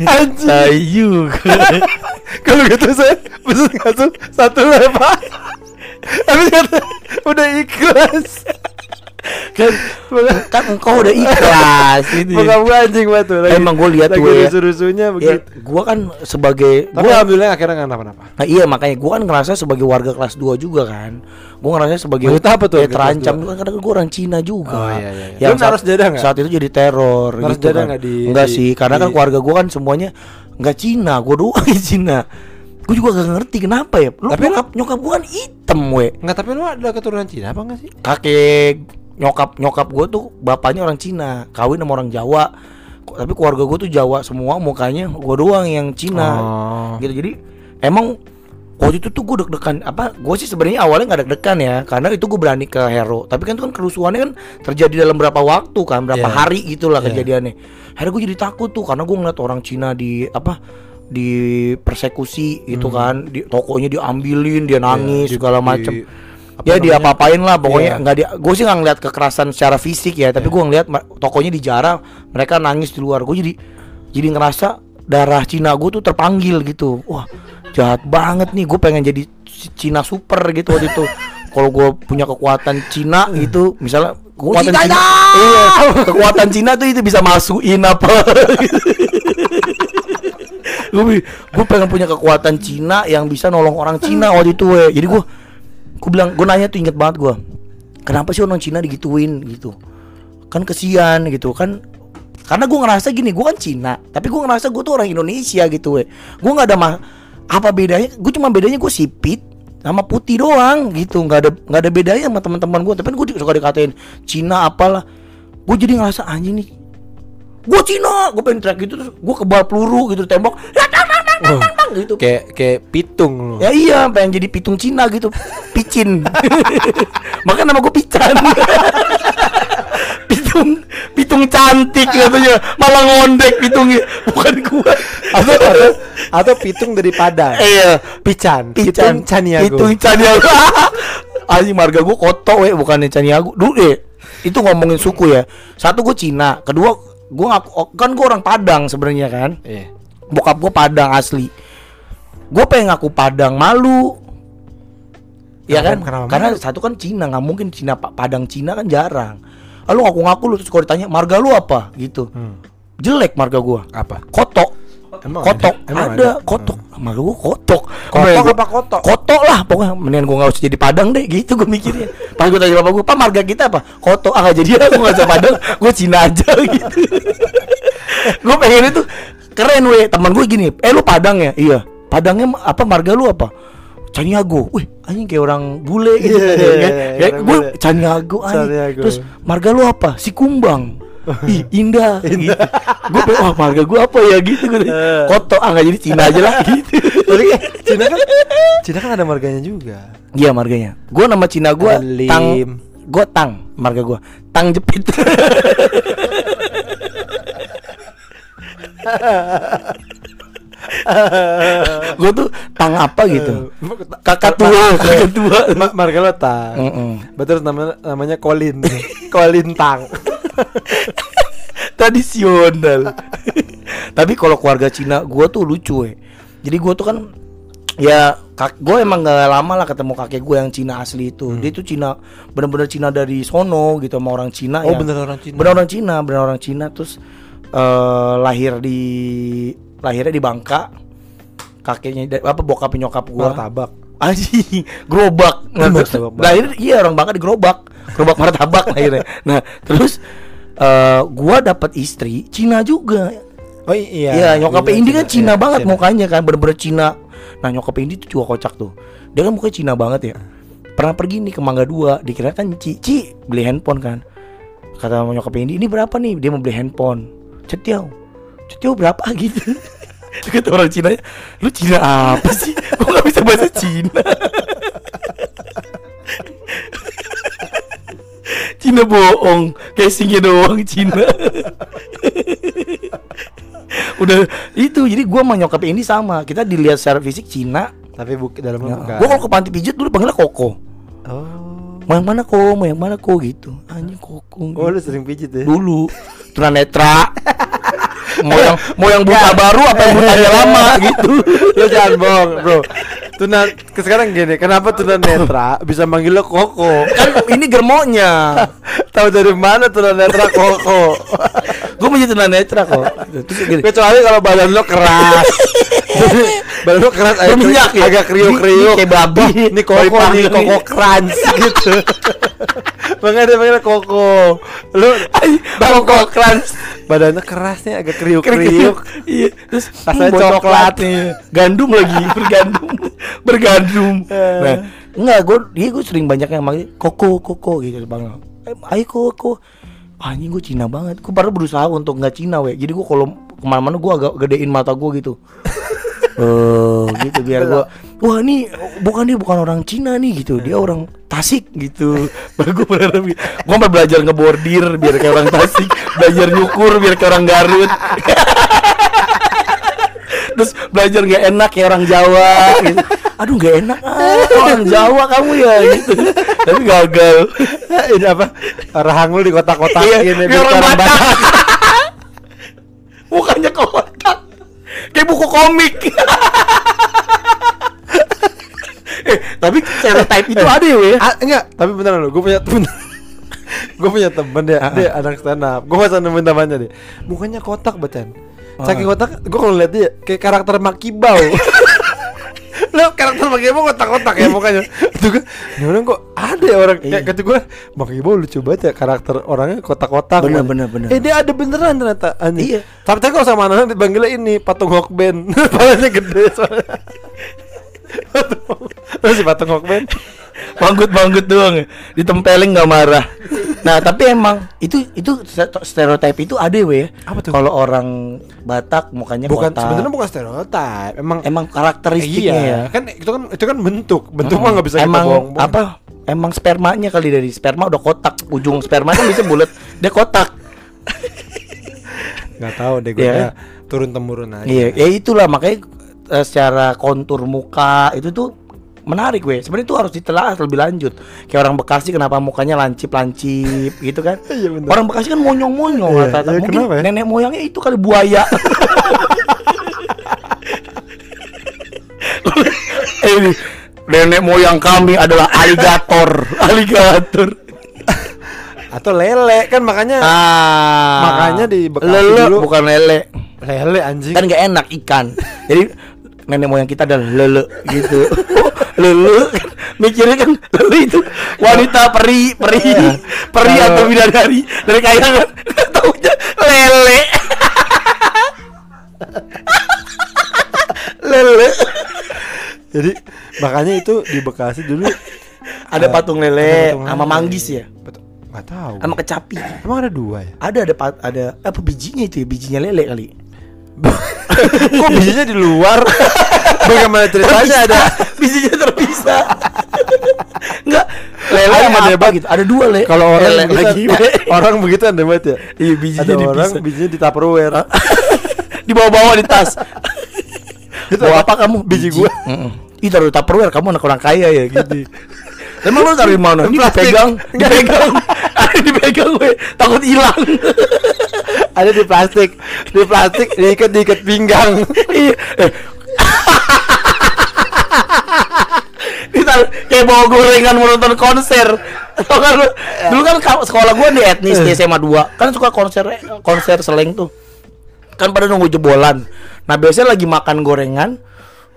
Anjing. ayu kalau gitu saya pesen kasur satu lah pak tapi kata udah ikhlas kan kan engkau udah ikhlas gitu Bukan bukan anjing banget tuh. lagi- Emang gua lihat tuh ya. rusuh-rusuhnya ya, begitu. gua kan sebagai Tapi gua alhamdulillah akhirnya nggak kenapa-napa. Nah, iya makanya gua kan ngerasa sebagai warga kelas 2 juga kan. Gua ngerasa sebagai Maksud apa tuh ya, terancam juga karena gua orang Cina juga. Oh, iya, iya, iya. Yang Lu naruh sejadah nggak? Saat itu jadi teror Naruh gitu kan. nggak di- Enggak di- sih, karena kan di- keluarga gua kan semuanya nggak Cina, gua doang Cina. Gua juga gak ngerti kenapa ya. Lu Tapi nyokap, nyokap gua kan hitam, we. Nggak tapi lu ada keturunan Cina apa nggak sih? Kakek nyokap nyokap gua tuh bapaknya orang Cina, kawin sama orang Jawa. Tapi keluarga gua tuh Jawa semua, mukanya gua doang yang Cina Oh. gitu jadi emang waktu itu tuh gue deg-degan apa gue sih sebenarnya awalnya nggak deg-degan ya karena itu gue berani ke Hero tapi kan itu kan kerusuhannya kan terjadi dalam berapa waktu kan berapa Iya. hari gitulah Iya. kejadiannya akhirnya gue jadi takut tuh karena gue ngeliat orang Cina di apa di persekusi gitu kan di tokonya diambilin dia nangis Hmm. Iya, di- segala di- macem apa ya dia apa-apain lah pokoknya Iya. nggak dia gue sih nggak ngeliat kekerasan secara fisik ya tapi gue ngeliat tokonya dijarah mereka nangis di luar gue jadi jadi ngerasa darah Cina gue tuh terpanggil gitu wah jahat banget nih gue pengen jadi Cina super gitu waktu itu kalau gue punya kekuatan Cina gitu misalnya kekuatan Cina Cina, ya! iya kekuatan Cina tuh itu bisa masukin apa gue gue pengen punya kekuatan Cina yang bisa nolong orang Cina waktu itu we. jadi gue gue bilang gue nanya tuh inget banget gue kenapa sih orang Cina digituin? Gitu. Kan kesian gitu. Kan karena gue ngerasa gini gue kan Cina tapi gue ngerasa gue tuh orang Indonesia gitu we. Gue nggak ada mah apa bedanya? Gue cuma bedanya gue sipit sama putih doang gitu. Nggak ada nggak ada bedanya sama teman-teman gue tapi gue suka dikatain Cina apalah. Gue jadi ngerasa anjing nih gue Cina. Gue pengen teriak gitu terus gue kebal peluru gitu tembok. "Ya, tang, tang, tang, tang, tang, tang," gitu Kayak kayak pitung lu. Ya iya, pengen jadi pitung Cina gitu, picin. Makanya nama gue pican. pitung, pitung cantik katanya, malah ngondek pitungnya, bukan gua. Atau, atau atau pitung dari Padang. Iya, Pican. pican, Pitung Caniago. Pitung Caniago. Anjing marga gua koto we, bukannya Caniago. Dulu deh, itu ngomongin suku ya. Satu gue Cina, kedua gua ngaku, kan gua orang Padang sebenarnya kan. Iya. Bokap gua Padang asli. Gue pengen ngaku Padang malu. Ya kan? kenapa Karena malu? satu kan Cina, nggak mungkin Cina Pa- Padang Cina kan jarang. Lalu ngaku-ngaku lu terus kalau ditanya marga lu apa gitu. Hmm. Jelek marga gua. Apa? Kotok. Emang kotok ada? Emang ada, ada? kotok marga gua kotok Kotok gua- apa kotok? kotok lah pokoknya mendingan gua nggak usah jadi padang deh gitu gua mikirnya pas gua tanya bapak gua pak marga kita apa kotok ah jadi gua nggak usah padang gua Cina aja gitu gua pengen itu keren weh teman gue gini eh lu padang ya iya padangnya apa marga lu apa Caniago, wih anjing kayak orang bule gitu Iya, kan, iya, ya, iya, ya, orang gue. Caniago anjing. Caniago. Terus marga lu apa? Si Kumbang. Ih, indah. gitu. Gue pengen, wah marga gue apa ya gitu gue. Eh. Koto ah nggak jadi Cina aja lah gitu. Tapi eh, Cina kan Cina kan ada marganya juga. Iya marganya. Gue nama Cina gue. Tang. Gue Tang marga gue. Tang jepit. gue tuh Tang apa gitu. Kakak tua, kakak tua. Ma marga lo Tang. Betul namanya namanya Colin. Colin Tang. tradisional. Tapi kalau keluarga Cina, gua tuh lucu ya. Jadi gua tuh kan ya kak gue emang gak lama lah ketemu kakek gue yang Cina asli itu. Hmm. Dia tuh Cina bener-bener Cina dari sono gitu sama orang Cina Oh, ya. bener orang Cina. Bener orang Cina, bener orang Cina terus eh lahir di lahirnya di Bangka. Kakeknya apa bokap nyokap gua. Martabak. Anjing, gerobak. Lahir iya orang Bangka di gerobak. Gerobak martabak lahirnya. Nah, terus eh gua dapat istri Cina juga. Oh iya. Iya, nyokapnya Indi kan Cina iya, banget Cina. mukanya kan, bener-bener Cina. Nah, nyokapnya Indi tuh juga kocak tuh. Dia kan mukanya Cina banget ya. Pernah pergi nih ke Mangga Dua, dikira kan Ci, Ci beli handphone kan. Kata nyokapnya Indi, ini berapa nih? Dia mau beli handphone. Cetiau. Cetiau berapa gitu. Kata orang Cina, lu Cina apa sih? Kok gak bisa bahasa Cina? Cina bohong, casingnya doang Cina. Udah itu jadi gua sama nyokap ini sama. Kita dilihat secara fisik Cina. Tapi buk dalamnya bukan. Gua kalau ke panti pijat dulu panggilnya Koko. Oh. Mau yang mana kok? Mau yang mana kok gitu. Anjing Koko. Oh, lu sering pijit ya? Dulu tunanetra. Mau yang mau yang buta baru apa yang butanya lama gitu. lu jangan bohong, Bro. Tuna sekarang gini kenapa tuna netra bisa manggil lo koko? Kan ini germonya. Tahu dari mana tuna netra koko? Gue punya tunanetra kok. Terus gini. Kecuali kalau badan lo keras. Badan lo keras agak, Berminyak ya? agak kriuk kriuk Ini kayak babi. ini koko nih panggang koko nih. crunch gitu. Makanya panggil koko. Lu koko crunch badannya kerasnya agak kriuk kriuk iya terus Rasanya coklat. nih. Gandum lagi bergandum bergandum. Eh. nah enggak gue dia gue sering banyak yang manggil koko koko gitu bang eh, ayo koko. Anjing gue Cina banget. Gue baru berusaha untuk nggak Cina we. Jadi gue kalau ke mana-mana gue agak gedein mata gue gitu. Oh gitu biar gua wah ini bukan dia bukan orang Cina nih gitu. Dia orang Tasik gitu. Baru gue berharap gitu. gua sampai belajar ngebordir biar kayak orang Tasik belajar nyukur biar kayak orang Garut terus belajar nggak enak kayak orang Jawa gitu. aduh nggak enak ah, orang Jawa kamu ya gitu. Tapi gagal. Ini apa? Rahang lu di kotak-kotak Iya, ini kayak orang Batak. mukanya kotak kayak buku komik. Eh tapi stereotype itu ada ya? Ah, enggak, tapi beneran lo, gue punya temen Gue punya temen dia, Ah, dia anak stand up. Gue masa nemuin temannya dia Mukanya kotak bacaan Saking kotak, gue kalau liat dia kayak karakter Makibau Lo karakter Makibau kotak-kotak ya mukanya Itu kan, ini orang kok ada ya orang Kayak Iya. kata gue, Makibau lucu banget ya karakter orangnya kotak-kotak Bener, bener, bener. Eh dia ada beneran ternyata anjing. Iya. Tapi kalau sama anak dipanggilnya ini patung Hokben Palanya gede soalnya si patung Hokben manggut manggut doang. Ya ditempelin nggak marah. Nah tapi emang itu itu ste- stereotype itu ada we. Apa tuh? kalau orang Batak mukanya Bukan sebenarnya bukan stereotip, emang emang karakteristiknya iya, ya. kan itu kan itu kan bentuk. Bentuk mah nggak bisa kita emang bohong. apa? Emang spermanya kali dari sperma udah kotak. Ujung sperma kan bisa bulat. Dia kotak. Nggak tahu deh gue Iya. ya, turun temurun aja. iya ya itulah. Makanya eh, secara kontur muka itu tuh menarik weh. Sebenarnya itu harus ditelaah lebih lanjut. Kayak orang Bekasi kenapa mukanya lancip lancip gitu kan? Iya, bener. orang Bekasi kan monyong monyong Iya, iya, mungkin kenapa ya? nenek moyangnya itu kali buaya. Ini nenek moyang kami adalah aligator aligator. Atau lele kan makanya ah. Makanya di Bekasi lele dulu- bukan lele. Lele anjing. kan nggak enak ikan. Jadi nenek moyang kita adalah lele gitu. Lele kan mikirnya kan lele itu wanita peri peri peri Kalau- atau bidadari. Dari kayangan taunya lele. Lele. Jadi makanya itu di Bekasi dulu ada eh, patung ada lele. patung sama lele. manggis ya? Betul. Nggak tahu. sama kecapi. Emang ada dua ya? ada ada ada apa bijinya itu ya? Bijinya lele kali Kok bijinya di luar? Bagaimana ceritanya ada? bijinya terpisah enggak lele Ada sama apa hebat. gitu ada dua le Kalau orang lele lagi orang begitu ada banget ya. iya bijinya Ada orang bijinya di Tupperware. dibawa-bawa di tas Itu bawa apa? kamu Biji gua. Mm-mm. Ih taruh di Tupperware kamu anak orang kaya ya gitu Emang lu taruh di mana? Ini dipegang, dipegang, ada dipegang gue, takut hilang. Ada di plastik, di plastik diikat diikat pinggang. Iya. Eh. Ditaruh kayak bawa gorengan mau nonton konser. Tau kan lu? Dulu kan ka- sekolah gua di etnis di SMA 2 kan suka konser konser seleng tuh. Kan pada nunggu jebolan. Nah, biasanya lagi makan gorengan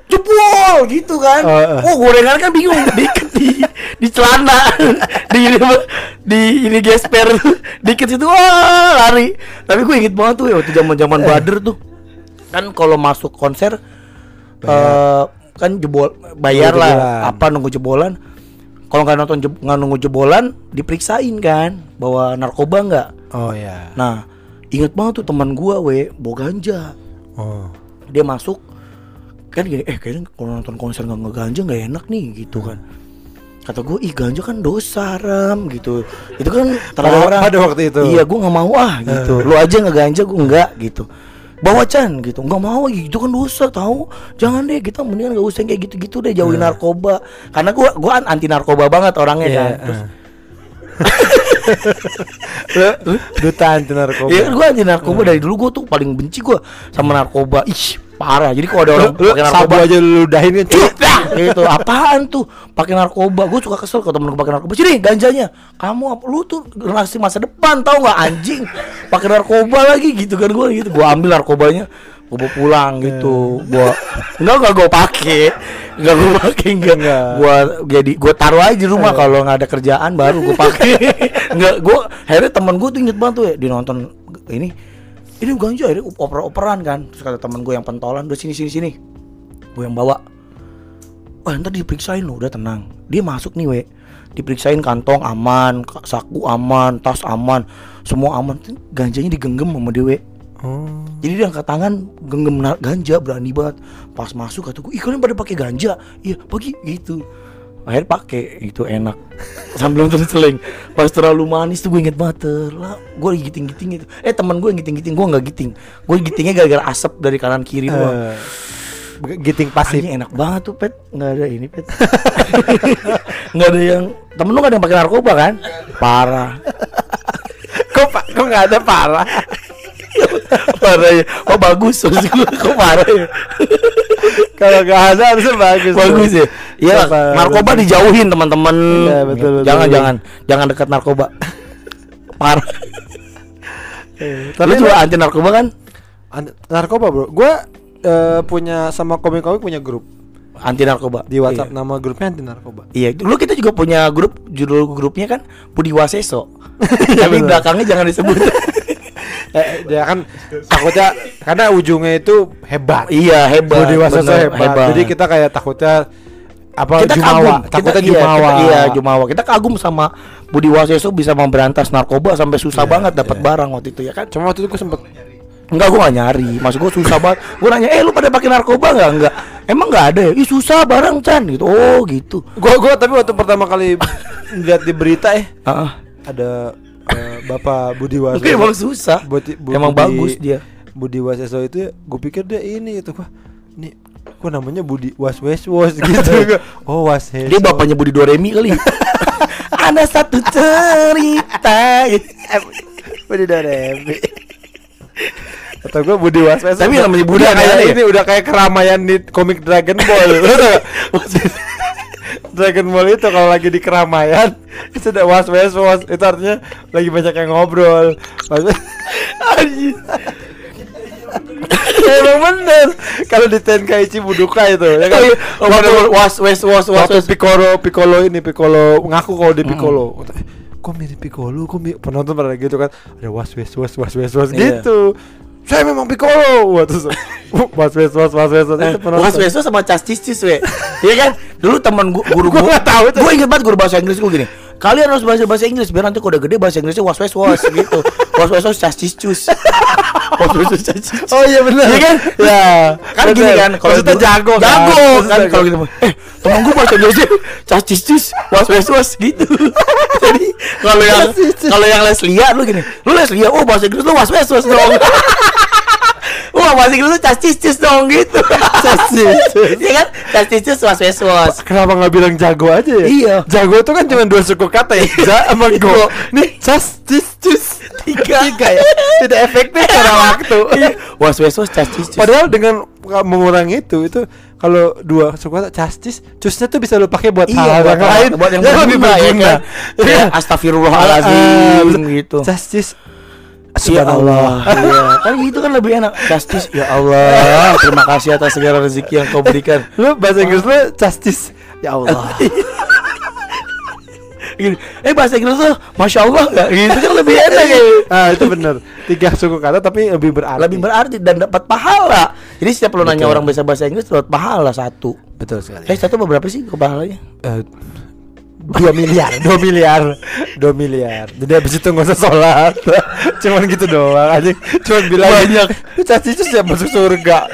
jebol gitu kan. Oh, eh. Oh, gorengan kan bingung dikit di di celana, di ini di ini gesper dikit situ wah lari. Tapi gue inget banget tuh ya waktu zaman-zaman Bader tuh. Kan kalau masuk konser eh kan jebol bayar lah jebolan. apa nunggu jebolan kalau nggak nonton jeb- nggak nunggu jebolan diperiksain kan bawa narkoba nggak Oh ya. nah inget banget tuh teman gua we bawa ganja Oh. dia masuk kan gini eh kayaknya kalau nonton konser nggak ngeganja nggak enak nih gitu kan kata gue ih ganja kan dosa ram gitu. Itu kan terlarang pada waktu itu. iya gue nggak mau ah gitu. Lu aja ngeganja gue enggak gitu. Bawa Chan gitu. Nggak mau itu kan dosa tahu. Jangan deh kita mendingan nggak usah kayak gitu-gitu deh jauhin narkoba. Karena gue gue kan anti narkoba banget orangnya Iya. kan. Terus, Lu duta anti narkoba. Iya kan gue anti narkoba. Dari dulu gue tuh paling benci gue sama narkoba. Ih parah jadi kalau ada orang Lu pakai sabu narkoba. aja lu ludahin kan. Gitu apaan tuh? Pakai narkoba. Gue suka kesel kalau temen gue pakai narkoba. Sini ganjanya. Kamu apa? Lu tuh generasi masa depan tau nggak anjing? Pakai narkoba lagi. Gitu kan gue gitu. Gue ambil narkobanya gue bawa pulang gitu. Gua enggak enggak gue pakai enggak gue pakai enggak. Enggak. gue jadi gue taruh aja di rumah. Kalau nggak ada kerjaan baru gue pakai enggak gue akhirnya temen gue tuh inget banget tuh ya di nonton ini ini ganja ini oper-operan kan. Terus kata temen gue yang pentolan udah sini sini sini. Gue yang bawa. Wah ntar diperiksain lo udah tenang. Dia masuk nih we. Diperiksain kantong aman saku aman tas aman. Semua aman. Ganjanya digenggam sama dia we. Oh. jadi dia angkat tangan genggam ganja berani banget. Pas masuk kata gue ih kalian pada pakai ganja? Iya pagi gitu akhirnya pakai itu enak. Sambil nonton seling pas terlalu manis tuh gue inget banget lah gue lagi giting giting itu eh teman gue yang giting giting gue nggak giting. Gue gitingnya gara-gara asap dari kanan kiri doang. Eh, giting pasif. Anjing enak banget tuh pet. Nggak ada ini pet. Nggak ada yang temen lu nggak ada yang pakai narkoba kan? Parah. Kok kok nggak ada parah? Parah ya oh bagus. Maksud gua kok parah ya? Kalau nggak ada harusnya bagus. bagus ya? Iya narkoba dijauhin teman-teman. Iya, betul, betul, jangan betul. jangan. Jangan dekat narkoba. Parah. Tapi tapi juga anti narkoba kan? An- narkoba bro. Gue punya sama komik-komik punya grup. Anti narkoba. Di WhatsApp nama grupnya anti narkoba. Iya, dulu kita juga punya grup judul grupnya kan Budi Waseso. Tapi bener. belakangnya jangan disebut. eh, dia kan takutnya karena ujungnya itu hebat iya, hebat. Budi Waseso bener, hebat. jadi kita kayak takutnya apa kita jumawa kagum, takutnya kita, iya, jumawa kita- Iya, jumawa. Kita kagum sama Budi Waseso bisa memberantas narkoba sampai susah Iya, banget dapat barang waktu itu ya kan. cuma waktu itu gue sempet Enggak, gua gak nyari. Maksud gua susah banget. Gua nanya, "Eh, lu pada pakai narkoba enggak?" Enggak. Emang enggak ada ya? Ih, susah barang, Chan. Gitu. Oh, gitu. gue gue tapi waktu pertama kali lihat di berita eh Heeh. ada eh, bapak Budi Waseso Mungkin emang susah. Budi- Bu- Emang Budi- bagus dia. Budi Waseso itu gue pikir dia ini gitu gua nih kok namanya Budi Was Wes Was gitu oh Waseso Dia bapaknya Budi Doremi kali. Ada satu cerita. Budi Doremi Atau gue Budi Was Wes Tapi namanya Budi udah kayak ya? ini udah kayak keramaian di komik Dragon Ball? Dragon Ball itu kalau lagi di keramaian itu udah was was was. Itu artinya lagi banyak yang ngobrol. Was- Ya, Emang bener. Kalau di Tenkaichi Budoka itu ya kan? Oh, bener-bener was was was waktu wes. Piccolo Piccolo ini Piccolo ngaku kalau dia Piccolo. Kata, "Eh, kok mirip Piccolo? Kok mirip penonton pada gitu kan? Ada was was was wes was Iya. gitu saya memang Piccolo Wah, terus was wes was was wes was Eh, itu penonton Was Weso sama Castis Cis we. Iya kan? Dulu teman gua guru Gua gua tahu. Gua inget banget guru bahasa Inggris gua gini. Kalian harus bahasa bahasa Inggris biar nanti kalau udah gede bahasa Inggrisnya was wes was gitu. Was wes was Castis cus. Was was Castis cus. oh iya benar Iya kan? ya Kan gini kan maksudnya dulu- jago kan Jago kan jago. kalau gitu. Eh, teman gua bahasa Inggrisnya Castis cus. Was wes was gitu. Jadi kalau yang kalau yang Leslia lu gini. Lu Leslia, oh bahasa Inggris lu was wes was dong. Wah, bahasa Inggris lu castis cus dong gitu. Cus. Iya kan? Cus was wes was. Kenapa nggak bilang jago aja ya? Iya. Jago itu kan cuma dua suku kata ya. Ja sama go. Nih, justice cus tiga. tiga ya. Tidak efektif secara waktu. Iya. Was wes was castis cus. Padahal dengan mengurangi itu itu kalau dua suku kata justice, cusnya tuh bisa lo pakai buat Iya, hal buat yang lain, buat yang lebih berguna, ya berguna. kan? Iya. Ya, astagfirullahalazim, Ah, gitu. Justice. Ya Allah, iya. kan gitu kan lebih enak. Justice, ya Allah, terima kasih atas segala rezeki yang kau berikan. Lu bahasa Inggris lu justice. Ya Allah. Gini, eh bahasa Inggris tuh, masya Allah nggak? Gitu kan lebih enak ya. ah, itu benar. Tiga suku kata tapi lebih berarti. Lebih berarti dan dapat pahala. Jadi setiap lo nanya orang bisa bahasa Inggris dapat pahala satu. betul sekali. Eh satu berapa sih ke pahalanya? Eh, dua miliar, dua miliar, dua miliar. Jadi abis itu nggak usah sholat, cuman gitu doang aja. Cuman bilang Banyak. Caci itu siap masuk surga.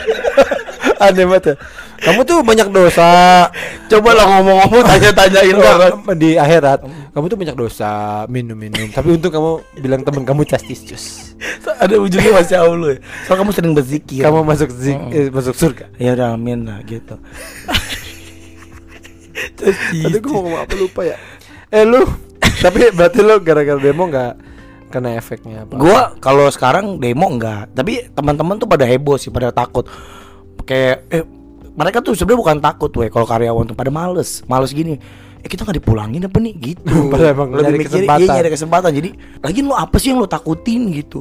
Aneh banget ya. Kamu tuh banyak dosa. Coba lah ngomong-ngomong tanya-tanyain orang. Di akhirat kamu tuh banyak dosa minum-minum tapi untuk kamu bilang temen kamu castis Ada ujungnya masya Allah. ya. Soal kamu sering berzikir. kamu masuk zik, eh, masuk surga ya udah amin lah gitu. tadi gue mau ngomong apa lupa ya eh lu tapi berarti lu gara-gara demo nggak kena efeknya apa Gua kalau sekarang demo enggak, tapi teman-teman tuh pada heboh sih, pada takut. kayak eh mereka tuh sebenarnya bukan takut weh kalau karyawan tuh pada males males gini eh kita nggak dipulangin apa nih gitu Padahal emang nyari mikir, kesempatan. iya nyari kesempatan jadi lagi lo apa sih yang lo takutin gitu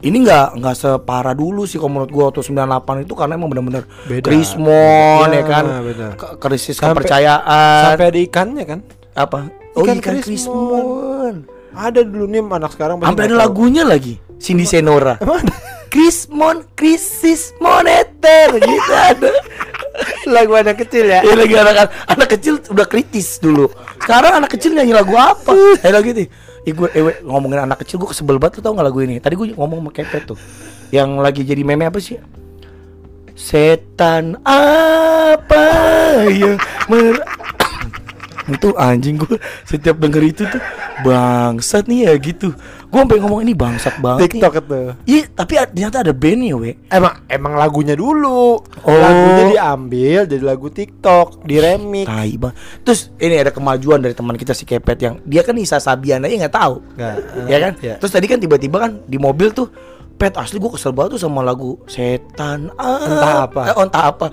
ini nggak nggak separah dulu sih kalau menurut gua waktu 98 itu karena emang bener-bener krismon Beda. ya kan Ya, beda. Krisis Sampai- kepercayaan Sampai ada ikannya kan? apa oh Ikan ikan krismon. Ada dulu nih anak sekarang sampai ada tahu. lagunya lagi Cindy Senora? Krismon krisis moneter gitu ada lagu anak kecil ya? Iya lagi anak anak kecil udah kritis dulu. Sekarang anak kecil nyanyi lagu apa? Eh lagi nih. Ih gue eh, we, ngomongin anak kecil gue kesebel banget lu tau gak lagu ini? Tadi gue ngomong sama Kepet tuh. Yang lagi jadi meme apa sih? Setan apa yang mer itu anjing gue setiap denger itu tuh bangsat nih ya gitu gue sampai ngomong ini bangsat banget nih. TikTok itu. iya tapi ternyata ada bandnya we Emang emang lagunya dulu. Oh. Lagunya diambil jadi lagu TikTok, diremix. Tai bang. Terus ini ada kemajuan dari teman kita si Kepet yang dia kan Isa Sabian aja nggak tahu. Nggak, ya kan? iya. Terus tadi kan tiba-tiba kan di mobil tuh Pet asli gue kesel banget tuh sama lagu setan ah, Entah apa. eh, entah apa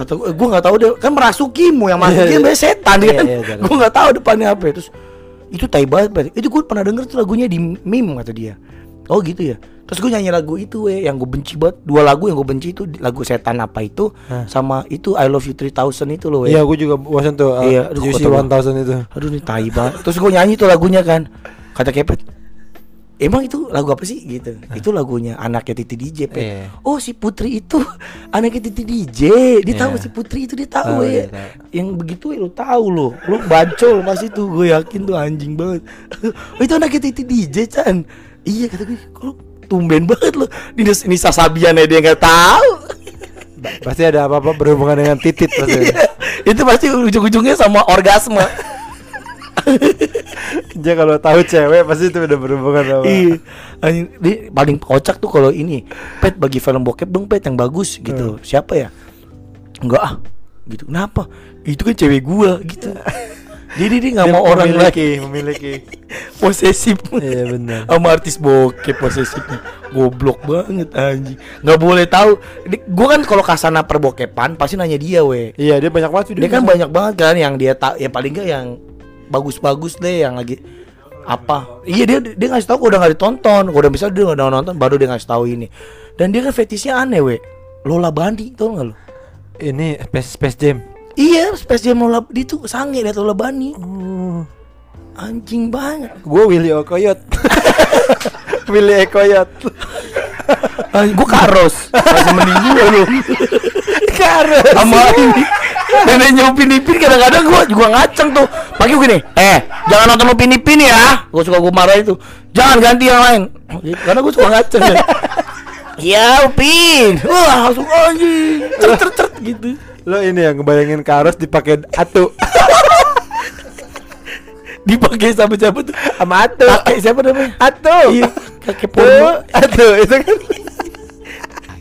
atau gue nggak tahu deh kan merasukimu yang masukin Iya, iya. biasanya setan Iya, kan iya, gue nggak tahu depannya apa terus itu tai banget itu gue pernah denger tuh lagunya di meme kata dia oh gitu ya terus gue nyanyi lagu itu we yang gue benci banget dua lagu yang gue benci itu lagu setan apa itu Hah. sama itu I Love You 3000 itu loh we Iya, gue juga bosan tuh. uh, Iya, aduh, Juicy kota gua. 1000 itu. Aduh nih tai banget. Terus gue nyanyi tuh lagunya kan. Kata Kepet. Emang itu lagu apa sih gitu? Itu lagunya anaknya Titi DJ. Pet. Iya. Oh si Putri itu anaknya Titi DJ. Dia tahu Iya. si Putri itu dia Tahu, dia ya. tahu. Yang begitu ya lo tahu lo. Lo bacol pas itu gue yakin tuh anjing banget. oh, itu anaknya Titi DJ Chan. Iya kata gue. Kalau tumben banget lo. Ini Nisa Sabian aja dia nggak tahu. Pasti ada apa-apa berhubungan dengan titit pasti. Iya. itu pasti ujung-ujungnya sama orgasme. Dia kalau tahu cewek pasti itu udah berhubungan sama. Iya. Anjing, dia paling kocak tuh kalau ini. Pet bagi film bokep dong Pet yang bagus gitu. Hmm. Siapa ya? Enggak ah. Gitu. Kenapa? Itu kan cewek gua gitu. Jadi dia nggak Dia mau orang lagi memiliki, posesif. Iya, benar. Sama artis bokep posesifnya. Goblok banget anjing. Nggak boleh tahu. Gua kan kalau kasana perbokepan pasti nanya dia we. Iya, dia banyak banget video. Dia kan banyak banget kan yang dia tak ya paling nggak yang bagus-bagus deh yang lagi apa iya dia dia ngasih tahu udah nggak ditonton kalau udah misalnya dia udah nonton baru dia ngasih tahu ini dan dia kan fetishnya aneh we Lola Bandi tau nggak lo ini Space Space Jam. iya Space Jam Lola dia tuh sange liat Lola Bandi Oh. anjing banget Gue Willy Okoyot. Willy Okoyot. gua karos masih mending gua lo Karet. sama ini nenek nyupin ipin kadang-kadang gua juga ngaceng tuh. Pagi gini eh jangan nonton upin ipin ya. Gua suka gua marah itu jangan ganti yang lain. Karena gua suka ngaceng ya. Iya upin wah langsung anjing. Cert cert cert gitu. Lo ini yang ngebayangin Karos dipakai atu. Dipakai sama siapa tuh? Sama atu. kakek siapa namanya? Atu. iya kakek porno atu. Itu kan.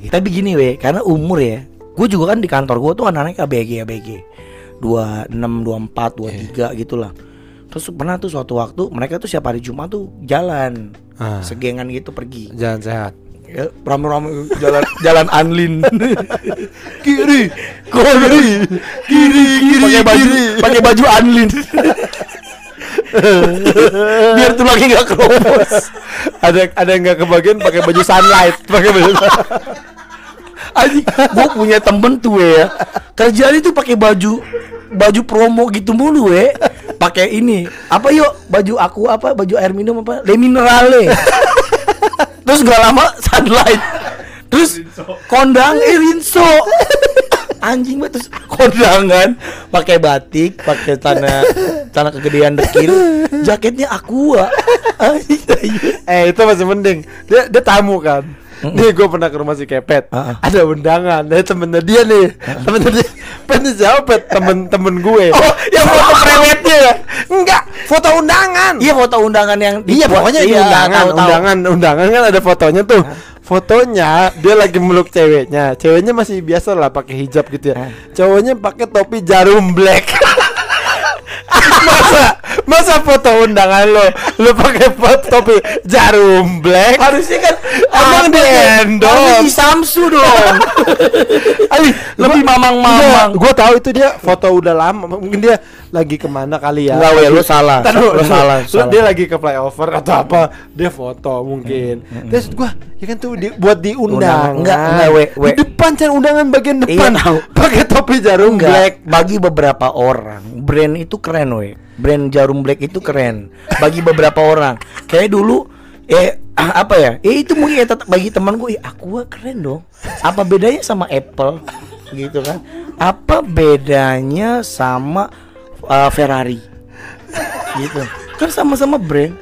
tapi gini weh karena umur ya gue juga kan di kantor gue tuh anak-anaknya ABG ABG 26, 24, 23 gitu lah Terus pernah tuh suatu waktu mereka tuh setiap hari Jumat tuh jalan. Ah. Segengan gitu pergi. Jangan sehat. ya, Rame-rame jalan jalan Anlin. Kiri. Kiri. Kiri Kiri Pakai baju pakai baju Anlin. Biar tuh lagi gak keropos. Ada ada yang nggak kebagian pakai baju sunlight, pakai baju. Anjing, gue punya temen tuh ya. Kerjaan itu pakai baju baju promo gitu mulu we. Pakai ini. Apa yuk? Baju aku apa? Baju air minum apa? Le Minerale. Terus gak lama sunlight. Terus kondang eh Rinso. Anjing banget terus kondangan pakai batik, pakai tanah tanah kegedean dekil, jaketnya. Anjing. eh itu masih mending. Dia dia tamu kan. Nih gue pernah ke rumah si Kepet. Ah. Ada undangan dari temennya dia nih. Temennya dia. Ini siapa Pet? Temen-temen gue. Oh, yang foto prewednya ya? Enggak, foto undangan. Iya foto undangan yang Iya dibuat. pokoknya Iya, undangan, tahu, tahu. undangan, undangan kan ada fotonya tuh. Fotonya dia lagi meluk ceweknya, ceweknya masih biasa lah pakai hijab gitu ya. Hah. Cowoknya pakai topi jarum black. masa Masa foto undangan lo Lo pakai foto topi jarum black Harusnya kan Emang dia ya? endorse? Di Samsu dong. Ali, lebih mamang-mamang. Gue tahu itu dia foto udah lama Mungkin dia lagi ke mana kali ya Enggak, lu salah. Ntar Lu salah, lu- salah. Dia lagi ke flyover atau apa Dia foto mungkin Terus gue Ya kan tuh di, buat di undangan Enggak, enggak, weh, weh. Di depan kan undangan bagian Iya, depan tahu. Pakai topi jarum Enggak, black bagi beberapa orang brand itu keren we. Brand jarum black itu keren. Bagi beberapa orang. Kayak dulu eh apa ya? Eh itu mungkin ya tetap bagi teman gue, eh, Aqua keren dong. Apa bedanya sama Apple? Gitu kan. Apa bedanya sama uh, Ferrari? Gitu. Kan sama-sama brand.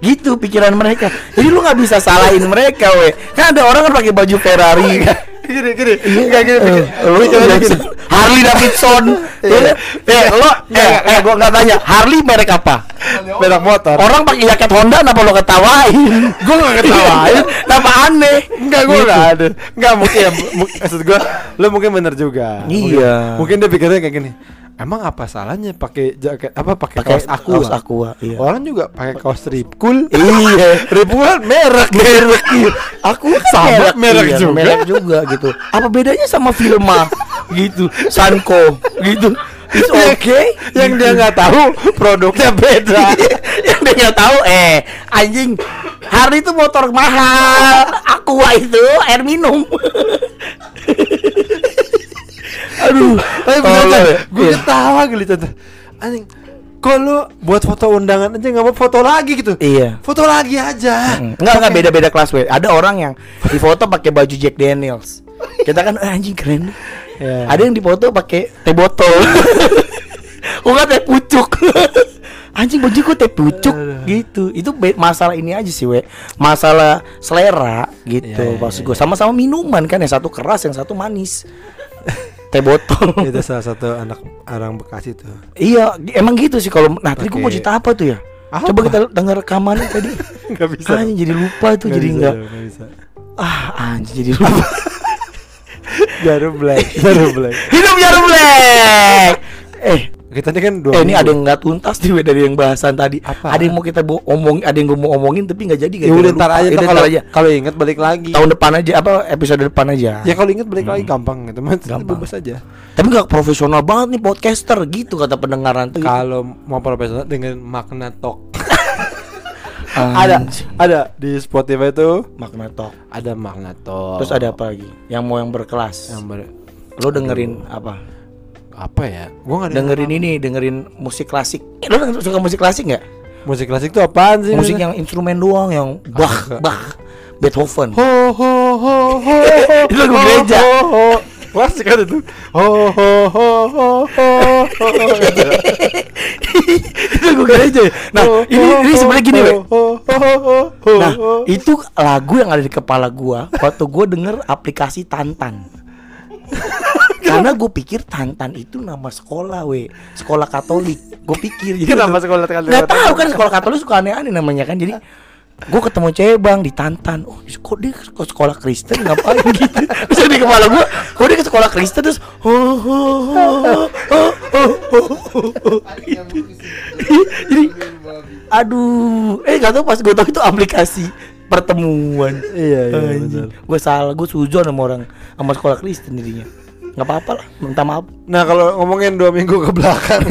Gitu pikiran mereka. Jadi lu nggak bisa salahin mereka, we. Kan ada orang kan pakai baju Ferrari. Gini gini Enggak gini Eh, lu Pikirannya gini. Harley Davidson. Iya. Eh, lo eh, eh gua nggak tanya, Harley merek apa? Merek motor Orang pakai jaket Honda kenapa lo ketawain? Gue gak ketawain Kenapa aneh? Enggak gue Gitu. gak ada Enggak mungkin ya Maksud gue Lo mungkin bener juga Iya. Mungkin, mungkin dia pikirnya kayak gini Emang apa salahnya pakai jaket apa pakai kaos aku? kaos Aqua, iya. Orang juga pakai kaos Ripcool. Iya. Ripcool merek merek iya. aku kan Sama merek iya, juga. merek juga gitu apa bedanya sama Filma gitu Sanko gitu It's Yang- okay Yang dia nggak tahu produknya beda. yang dia nggak tahu eh anjing Harley itu motor mahal Aqua itu air minum aduh Tapi tolol bener ya. gue Iya. ketawa geli tante. Anjing. Kalau buat foto undangan aja nggak mau foto lagi gitu. Iya. Foto lagi aja. Enggak enggak beda-beda kelas we. Ada orang yang di foto pakai baju Jack Daniels. Kita kan "Eh, anjing keren. nih." Iya. Ada yang di foto pakai teh botol. Kok nggak teh pucuk. anjing baju kok teh pucuk gitu. Itu masalah ini aja sih we. Masalah selera gitu. Iya, iya, Maksud iya. gue sama-sama minuman kan yang satu keras yang satu manis. Teh botol. Itu salah satu anak orang Bekasi tuh. iya, emang gitu sih kalau nah tadi gue mau cerita apa tuh ya? Apa? Coba kita denger rekamannya tadi. Nggak bisa. Anjing jadi lupa tuh jadi bisa, enggak nggak bisa. ah anjing jadi lupa. Jarum black, jarum black. Hidup jarum black. Eh, Kita ini kan dua. eh ini ada yang nggak tuntas nih dari yang bahasan tadi. Apa? Ada yang mau kita omong, ada yang gue mau omongin tapi nggak jadi. Ya udah ntar aja Ya kalau aja. kalau inget balik lagi. Tahun depan aja apa episode depan aja. Ya kalau inget balik lagi gampang gitu. Mas Gampang. bebas aja. Tapi nggak profesional banget nih podcaster gitu kata pendengaran. Kalau mau profesional dengan makna talk. Ada ada di Spotify itu makna talk. ada makna talk. Terus ada apa lagi? Yang mau yang berkelas. yang ber, Lo dengerin apa? Apa ya? Gua nggak ada Dengerin ini, dengerin musik klasik. Eh, Lo suka musik klasik nggak? musik klasik tuh apaan sih? Musik yang instrumen doang, yang Bach, Agak. Bach, Beethoven. ho ho ho ho Itu lagu gereja. Klasik kan itu. Ho ho ho ho ho. itu lagu gereja. Nah, ini ini sebenarnya gini, ho, we. ho, ho, ho, ho, Nah, itu lagu yang ada di kepala gua waktu gua denger aplikasi Tantan. karena gue pikir Tantan itu nama sekolah we. Sekolah Katolik. Gue pikir jadi gitu nama sekolah Katolik. Nggak tahu kan sekolah Katolik suka aneh-aneh namanya kan. Jadi gue ketemu cewek bang di Tantan. Oh kok dia ke sekolah Kristen? Ngapain gitu? Terus di kepala gue kok dia ke sekolah Kristen? Terus oh oh oh oh oh oh, oh, oh, oh. jadi aduh. Eh gak tau pas gue tau itu aplikasi pertemuan. Iya iya gue salah gue sujon sama orang sama sekolah Kristen dirinya Nggak apa-apa lah, minta maaf. Nah kalau ngomongin dua minggu ke belakang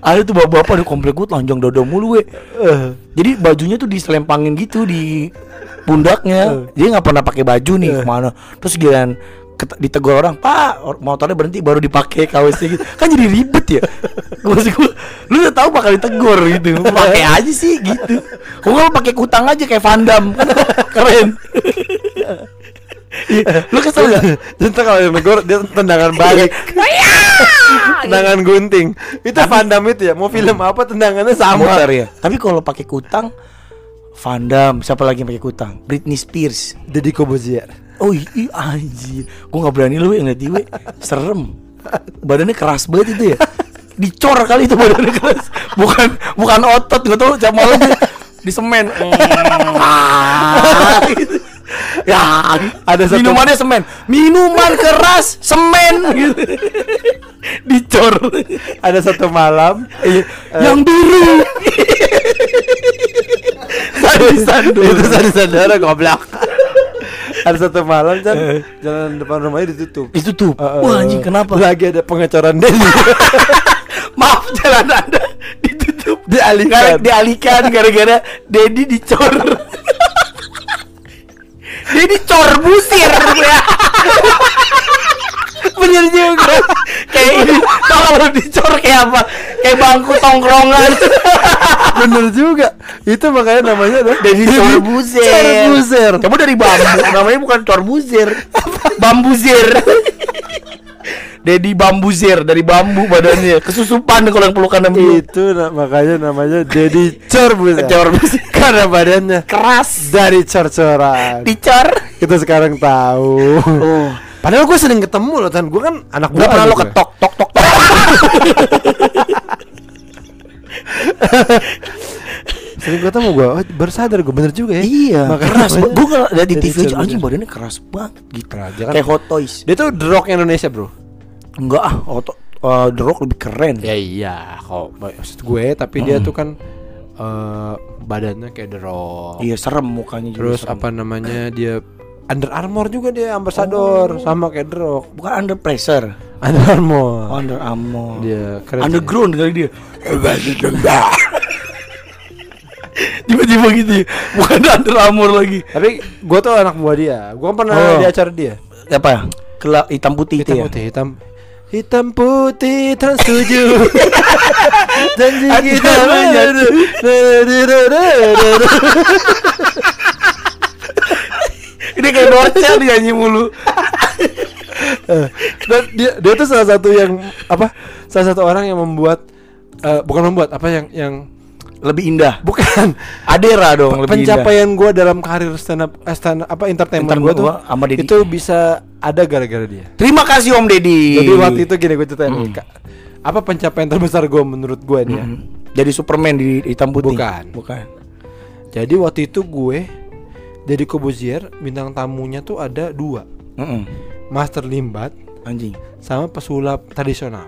Ada tuh bapak-bapak di komplek gue telanjang dada mulu we. eh, Jadi bajunya tuh diselempangin gitu di pundaknya. Dia nggak pernah pakai baju nih ke mana. Terus giliran ditegur orang, Pak, or- motornya berhenti baru dipakai KWC gitu. Kan jadi ribet ya. Gue, lu udah tahu bakal ditegur gitu. Pakai aja sih gitu. Lu pakai kutang aja kayak Van Damme kan keren. Iya, lu kesel gak? Cinta kalau yang negor dia tendangan balik. Tendangan gunting. Itu Van Damme itu ya? Mau film apa tendangannya sama? Muter ya. Tapi kalau pakai kutang Van Damme, siapa lagi yang pakai kutang? Britney Spears. Deddy Kobuzier Oh iya anjir. Gue gak berani lu yang liat Serem. Badannya keras banget itu ya. Dicor kali itu badannya keras. Bukan bukan otot Gak tau sama lagi Di semen. Ah, gitu. Ya Ada satu- Minumannya semen. Minuman keras Semen. Gitu. dicor. Ada satu malam Iya, yang biru. Itu sandi saudara goblok. Ada satu malam kan Eh. jalan depan rumahnya ditutup. Ditutup? Eh, eh, wah anjing kenapa? lagi ada pengecoran Denny maaf jalan anda. Ditutup. Dialihkan. Dialihkan gara-gara Dedi dicor Dedi cor busir. ya bener juga kayak ini tau kalau dicor kayak apa? Kayak bangku tongkrongan. Bener juga. Itu makanya namanya adalah Dedi cor busir Cor busir. kamu dari bambu. Namanya bukan cor busir bambuzir Dedi bambuzir dari bambu badannya. Kesusupan kalau yang pelukan sama dia. itu makanya namanya Dedi Cor Busir. Cor busir. karena badannya keras. dari cor-coran. Dicor. Kita sekarang tahu. Oh padahal gue sering ketemu loh kan gue kan anak Gak pernah lo ketok tok tok tok sering ketemu gue oh, baru sadar gue bener juga ya. Iya Makanya keras. Gue ngeliat di Dedi TV aja anjing badannya keras banget gitu. Dia kan- Kayak Hot Toys. Dia tuh the rock Indonesia bro. Enggak ah Hot uh, The Rock lebih keren. Ya iya. Kok maksud gue tapi dia tuh kan eh, badannya kayak the rock. Iya serem mukanya juga terus serem. apa namanya dia Under Armour juga dia ambasador sama kayak the rock. Bukan under pressure. Under Armour. Under Armour. Dia keren. Underground kali dia. Tiba-tiba gitu ya. Bukan Under Armour lagi. Tapi gue tuh anak buah dia. Gue pernah Oh. di acara dia. Apa? Kelap hitam putih itu hitam ya? putih hitam. Hitam putih trans tujuh janji kita namanya. Ini kayak bocah dia nyanyi mulu dan dia dia tuh salah satu yang apa salah satu orang yang membuat eh, bukan membuat apa yang yang Lebih indah bukan Adera dong lebih indah. pencapaian gue dalam karir stand up eh, stand apa entertainment gue tuh Entertainment sama Deddy. itu bisa ada gara-gara dia Terima kasih Om Deddy jadi waktu itu gini gue ceritain Hmm. Kak. apa pencapaian terbesar gue menurut gue nih ya Mm. Jadi Superman di hitam putih Bukan. Bukan jadi waktu itu gue jadi Kobuzier bintang tamunya tuh ada dua. Mm-mm. Master Limbat Anjing. sama pesulap tradisional.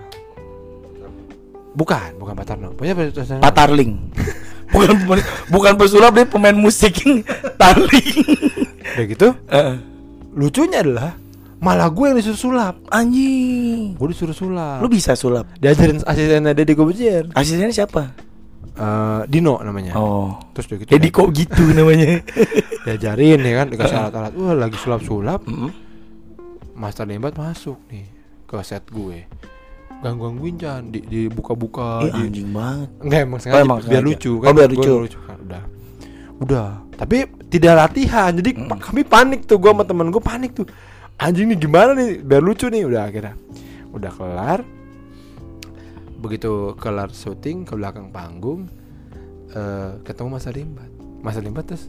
Bukan bukan Pak Tarno punya tradisional. Pak Tarling Bukan bukan pesulap dia pemain musik Tarling. Udah gitu? Heeh. lucunya adalah malah gue yang disuruh sulap. Anjing. Gue disuruh sulap. Lu bisa sulap? Diajarin asistennya Deddy Kobuzier. Asistennya siapa? Eh, Dino namanya. Oh. Terus udah gitu Deddy kok gitu namanya. diajarin ya kan? Dikasih alat-alat. Wah lagi sulap-sulap. Mm-mm. Master Limbat masuk nih ke set gue. Gangguin jangan di dibuka-buka Ih di, anjing banget. Enggak emang Oh, sengaja emang biar sengaja. lucu Oh, biar Gue lucu. kan udah. Udah tapi tidak latihan jadi pa- kami panik tuh gue sama temen gue panik tuh. Anjing nih gimana nih? Biar lucu nih udah akhirnya. Udah kelar begitu kelar syuting ke belakang panggung eh ketemu Mas Limbat Mas Limbat terus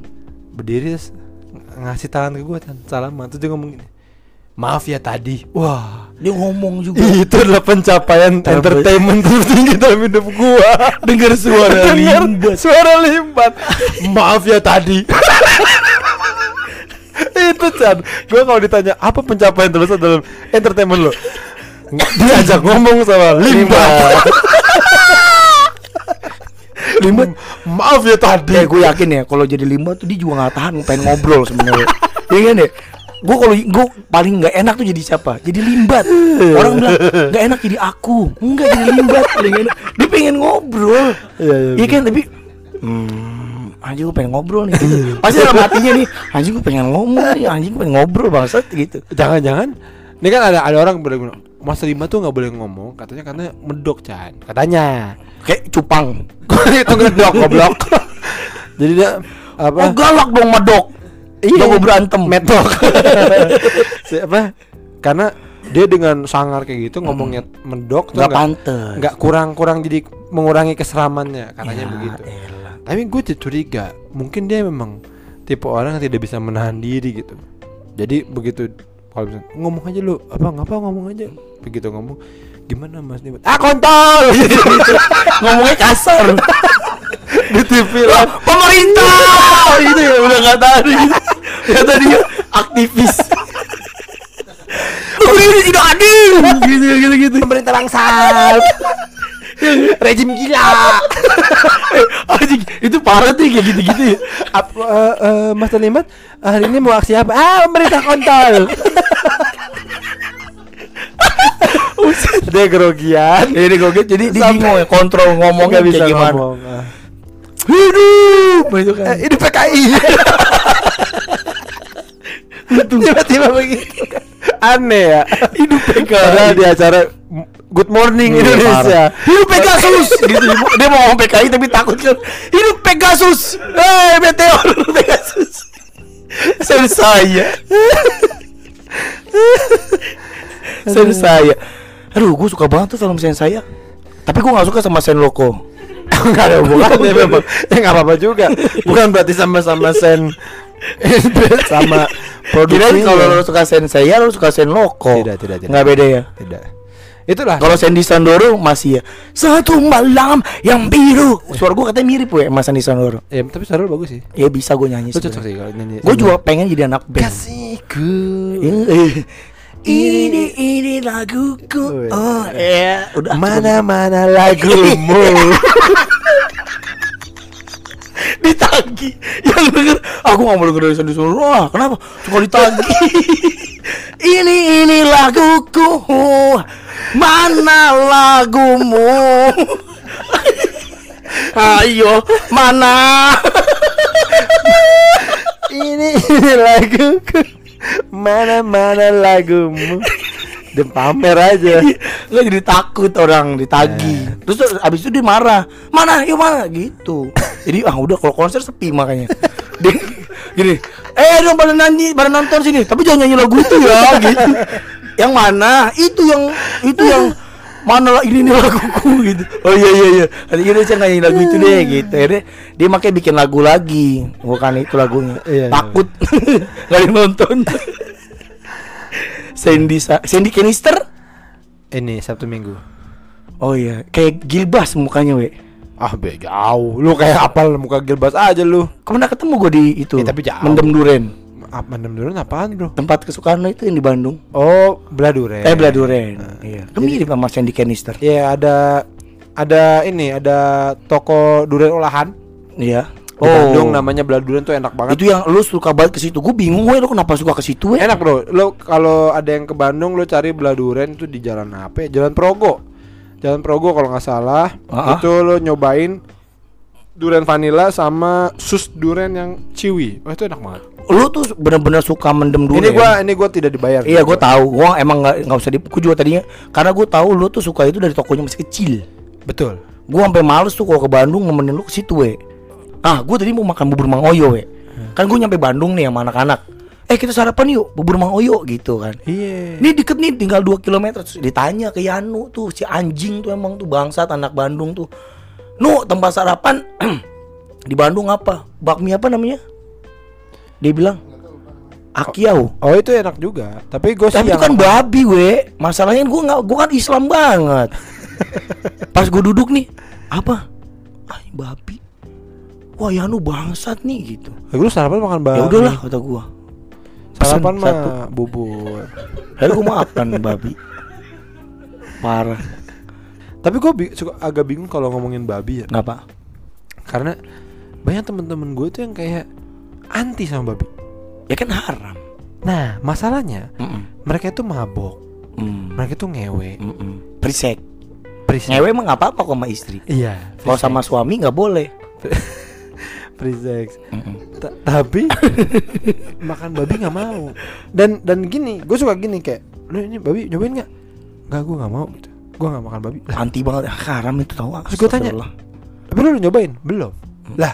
berdiri terus ng- ngasih tangan ke gue kan salaman. Terus dia ngomong gini maaf ya tadi. Wah. Dia ngomong juga. Itu adalah pencapaian Terbaik. entertainment tertinggi dalam hidup gua. Dengar suara Dengar limbat. suara limbat. Maaf ya tadi. Itu Chan gua kalau ditanya apa pencapaian terbesar dalam entertainment lo diajak ngomong sama limbat limbat maaf ya tadi Ya gue yakin ya kalau jadi limbat tuh dia juga nggak tahan pengen ngobrol sebenarnya. Iya kan ya? Gue kalau gue paling nggak enak tuh jadi siapa? Jadi limbat. Orang bilang nggak enak jadi aku. Enggak jadi limbat paling enak. Dia pengen ngobrol. Iya, iya, Iya kan tapi Hmm, anjing gue pengen ngobrol nih Pasti dalam hatinya nih Anjing gue pengen ngomong nih Anjing gue pengen ngobrol bangsat gitu jangan-jangan ini kan ada ada orang bilang Mas Limbat tuh nggak boleh ngomong katanya karena medok Chan. Katanya. Kayak cupang. Itu ngedok goblok. Jadi dia apa? Oh galak dong medok. Iya. Gue berantem. Medok siapa karena dia dengan sangar kayak gitu ngomongnya medok tuh Gak nggak? pantes. Nggak kurang kurang jadi mengurangi keseramannya katanya Ya begitu. elah. tapi gue tuh curiga mungkin dia memang tipe orang yang tidak bisa menahan diri gitu. Jadi begitu kalau misalnya ngomong aja lu apa ngapa ngomong aja? Begitu ngomong gimana mas? Dimas ah kontol! Ngomongnya kasar. Di TV lah. Pemerintah! Itu ya udah nggak gitu ya tadi aktivis. Pemerintah tidak adil. Gitu gitu gitu. Pemerintah bangsat. Rejim gila. Anjing, itu parah tuh kayak gitu-gitu ya. Ap, eh, Mas Terlibat hari ini mau aksi apa? Ah, pemerintah kontol. dia grogian. Ini gue jadi dia bingung ya kontrol ngomongnya bisa kayak gimana. ngomong. Ah. Hidup itu kan. Eh, ini PKI. Tiba-tiba begitu. Aneh ya. Hidup PKI. Padahal di acara Good Morning Iya, Indonesia. parah. Hidup Pegasus gitu. Dia mau ngomong PKI tapi takut kan. Hidup Pegasus. Eh, meteor Pegasus. Sen saya. sen saya. Aduh, gue suka banget tuh film sen saya. Tapi gue gak suka sama sen loko. Enggak ada hubungannya memang. Ya enggak apa-apa juga. Bukan berarti sama-sama sen sama Kirain produksinya. kalau lo suka sen saya, lo suka sen loko. Tidak, tidak, tidak. Nggak beda ya. tidak. Itulah. Kalau Sandy Sandoro masih ya Satu malam yang biru. Suara gue katanya mirip ya sama Sandy Sandoro. Ya, tapi Sarul bagus sih. Ya bisa gue nyanyi Lu cocok sih kalau nyanyi. Gue juga pengen jadi anak band. Kasihku. Ini ini laguku. Oh ya Udah Mana-mana lagumu. Ditagi. Yang denger Aku gak mau denger dari Sandy Sandoro Wah kenapa? Suka ditagi. Ini ini laguku. Mana lagumu? Ayo Mana? Ini ini laguku. Mana-mana lagumu. Dan pamer aja. Lo jadi takut orang ditagi Terus tuh abis itu dia marah. Mana? Yuk mana? Gitu. Jadi ah udah kalau konser sepi makanya. Dia gini Eh dong pada nyanyi pada nonton sini. Tapi jangan nyanyi lagu itu ya gitu. Yang mana? Itu yang Itu yang Mana lah ini nih laguku gitu. Oh iya iya iya. Nanti yaudah saya nyanyi lagu itu deh gitu. Akhirnya dia makanya bikin lagu lagi. Bukan itu lagunya. Iya, iya. Takut. Gak ada yang nonton Sandy Sa- Sandy Canister Ini Sabtu Minggu. Oh iya, kayak Gilbas mukanya, we. Ah, be jauh. Lu kayak apal muka Gilbas aja lu. Ke mana ketemu gue di itu? Ya, tapi jauh. Mendem Duren. Apa mendem dulu apaan, Bro? Tempat kesukaan lo itu yang di Bandung. Oh, Bladure. Eh, Belah Duren. iya. Kan mirip sama Sandy Canister. Ya ada ada ini ada toko durian olahan Iya. Di Bandung namanya Bladurian tuh enak banget. Oh. Itu yang lu suka banget ke situ. Gue bingung, we, lu kenapa suka ke situ, we? Enak bro, lo kalau ada yang ke Bandung lo cari Bladurian itu di jalan apa? ya? Jalan Progo, Jalan Progo kalau nggak salah. Ah, ah. Itu lo nyobain durian vanilla sama sus durian yang ciwi. Oh itu enak banget. Lu tuh bener-bener suka mendem duren. Ini gua ini gua tidak dibayar. Iya, gue tahu. Gua emang nggak nggak usah di. Gue juga tadinya karena gue tahu lu tuh suka itu dari tokonya masih kecil. Betul. Gue sampai males tuh kalau ke Bandung nemenin lu ke situ, we. Ah, gue tadi mau makan bubur Mang Oyo, we. Kan gue nyampe Bandung nih sama anak-anak. Eh kita sarapan yuk bubur Mang Oyo gitu kan. Iya. Ini deket nih tinggal 2 km Terus ditanya ke Yanu tuh si anjing tuh emang tuh bangsat anak Bandung tuh. Nu tempat sarapan di Bandung apa? Bakmi apa namanya? Dia bilang Akiau. Oh itu enak juga. Tapi gue sih Tapi itu kan babi we. Masalahnya gua nggak gua kan Islam banget. Pas gue duduk nih, apa? Ah, ini babi. Wah, Yanu bangsat nih gitu. Lu sarapan makan babi. Ya udahlah kata gua. Sarapan mah satu. bubur. Lalu gua makan babi. Parah. Tapi gue bi- suka agak bingung kalau ngomongin babi ya. Kenapa? Karena banyak temen-temen gue tuh yang kayak anti sama babi. Ya kan haram. Nah, masalahnya Mm-mm. mereka itu mabok, Mm. mereka itu ngewe, Mm-mm. Prisek. Prisek. Ngewe emang nggak apa-apa kok sama istri. Iya. Kalau sama suami nggak boleh. Prisek. Mm-mm. Ta- Tapi makan babi nggak mau. Dan dan gini, gue suka gini kayak, lu ini babi nyobain nggak? Nggak, gue nggak mau gitu. Gue nggak makan babi. Lah, Anti banget. Ah, haram itu tahu. Terus gua tanya, tapi lu udah nyobain? Belum. Lah,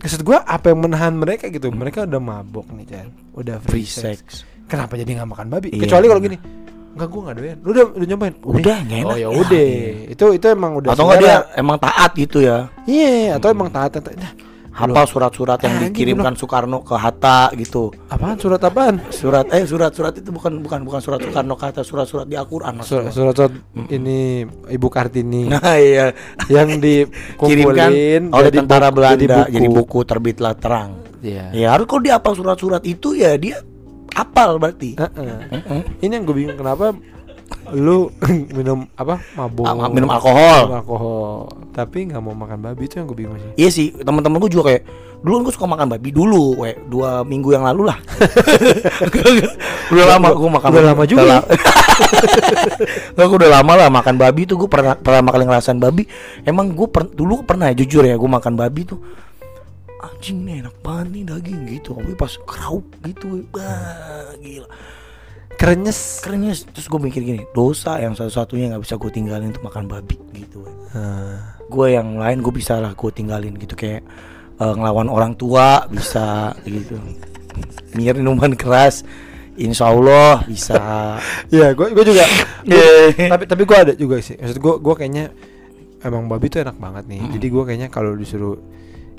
maksud gue apa yang menahan mereka gitu? Mereka udah mabok nih, Chan. Udah free, Free sex. sex. Kenapa jadi nggak makan babi? Iya, Kecuali kalau gini, Enggak gue nggak doyan. Lu udah udah nyobain? Udah, nggak enak. Oh ya Ya, udah. iya. Itu itu emang udah. Atau nggak dia emang taat gitu ya? Iya, atau emang taat taat. Nah, Hafal surat-surat yang dikirimkan Soekarno ke Hatta gitu. apaan surat apaan? Surat eh surat-surat itu bukan bukan bukan surat Soekarno ke Hatta, surat-surat di Al-Qur'an Surat maksudnya. surat, surat ini Ibu Kartini Nah, iya. yang Kirimkan dikumpulin oleh tentara buku- Belanda jadi jadi buku. buku, terbitlah terang. Iya. Ya harus kalau dia apal surat-surat itu ya dia apal berarti. Heeh. Mm-mm. Ini yang gue bingung kenapa lu minum apa mabuk Ah, minum alkohol. minum alkohol tapi nggak mau makan babi itu yang gue bingung sih Iya sih, teman-teman gue juga kayak dulu gue suka makan babi dulu, we, dua minggu yang lalu lah. udah lama gue makan. Udah babi. lama juga ya? la- Nggak, gue udah lama lah makan babi tuh gue pernah pertama kali ngerasain babi. Emang gue per, dulu pernah ya jujur ya gue makan babi tuh anjing nih enak banget nih daging gitu. Tapi pas keraup gitu, wah gila. kerenyes Kerennya terus gue mikir gini, dosa yang satu-satunya nggak bisa gue tinggalin untuk makan babi gitu. Nah, gue yang lain gue bisa lah gue tinggalin gitu kayak eh, ngelawan orang tua bisa gitu minum minuman keras insya Allah bisa Iya, gue gue juga. Tapi tapi gue ada juga sih. Maksud gue gue kayaknya emang babi tuh enak banget nih. Jadi gue kayaknya kalau disuruh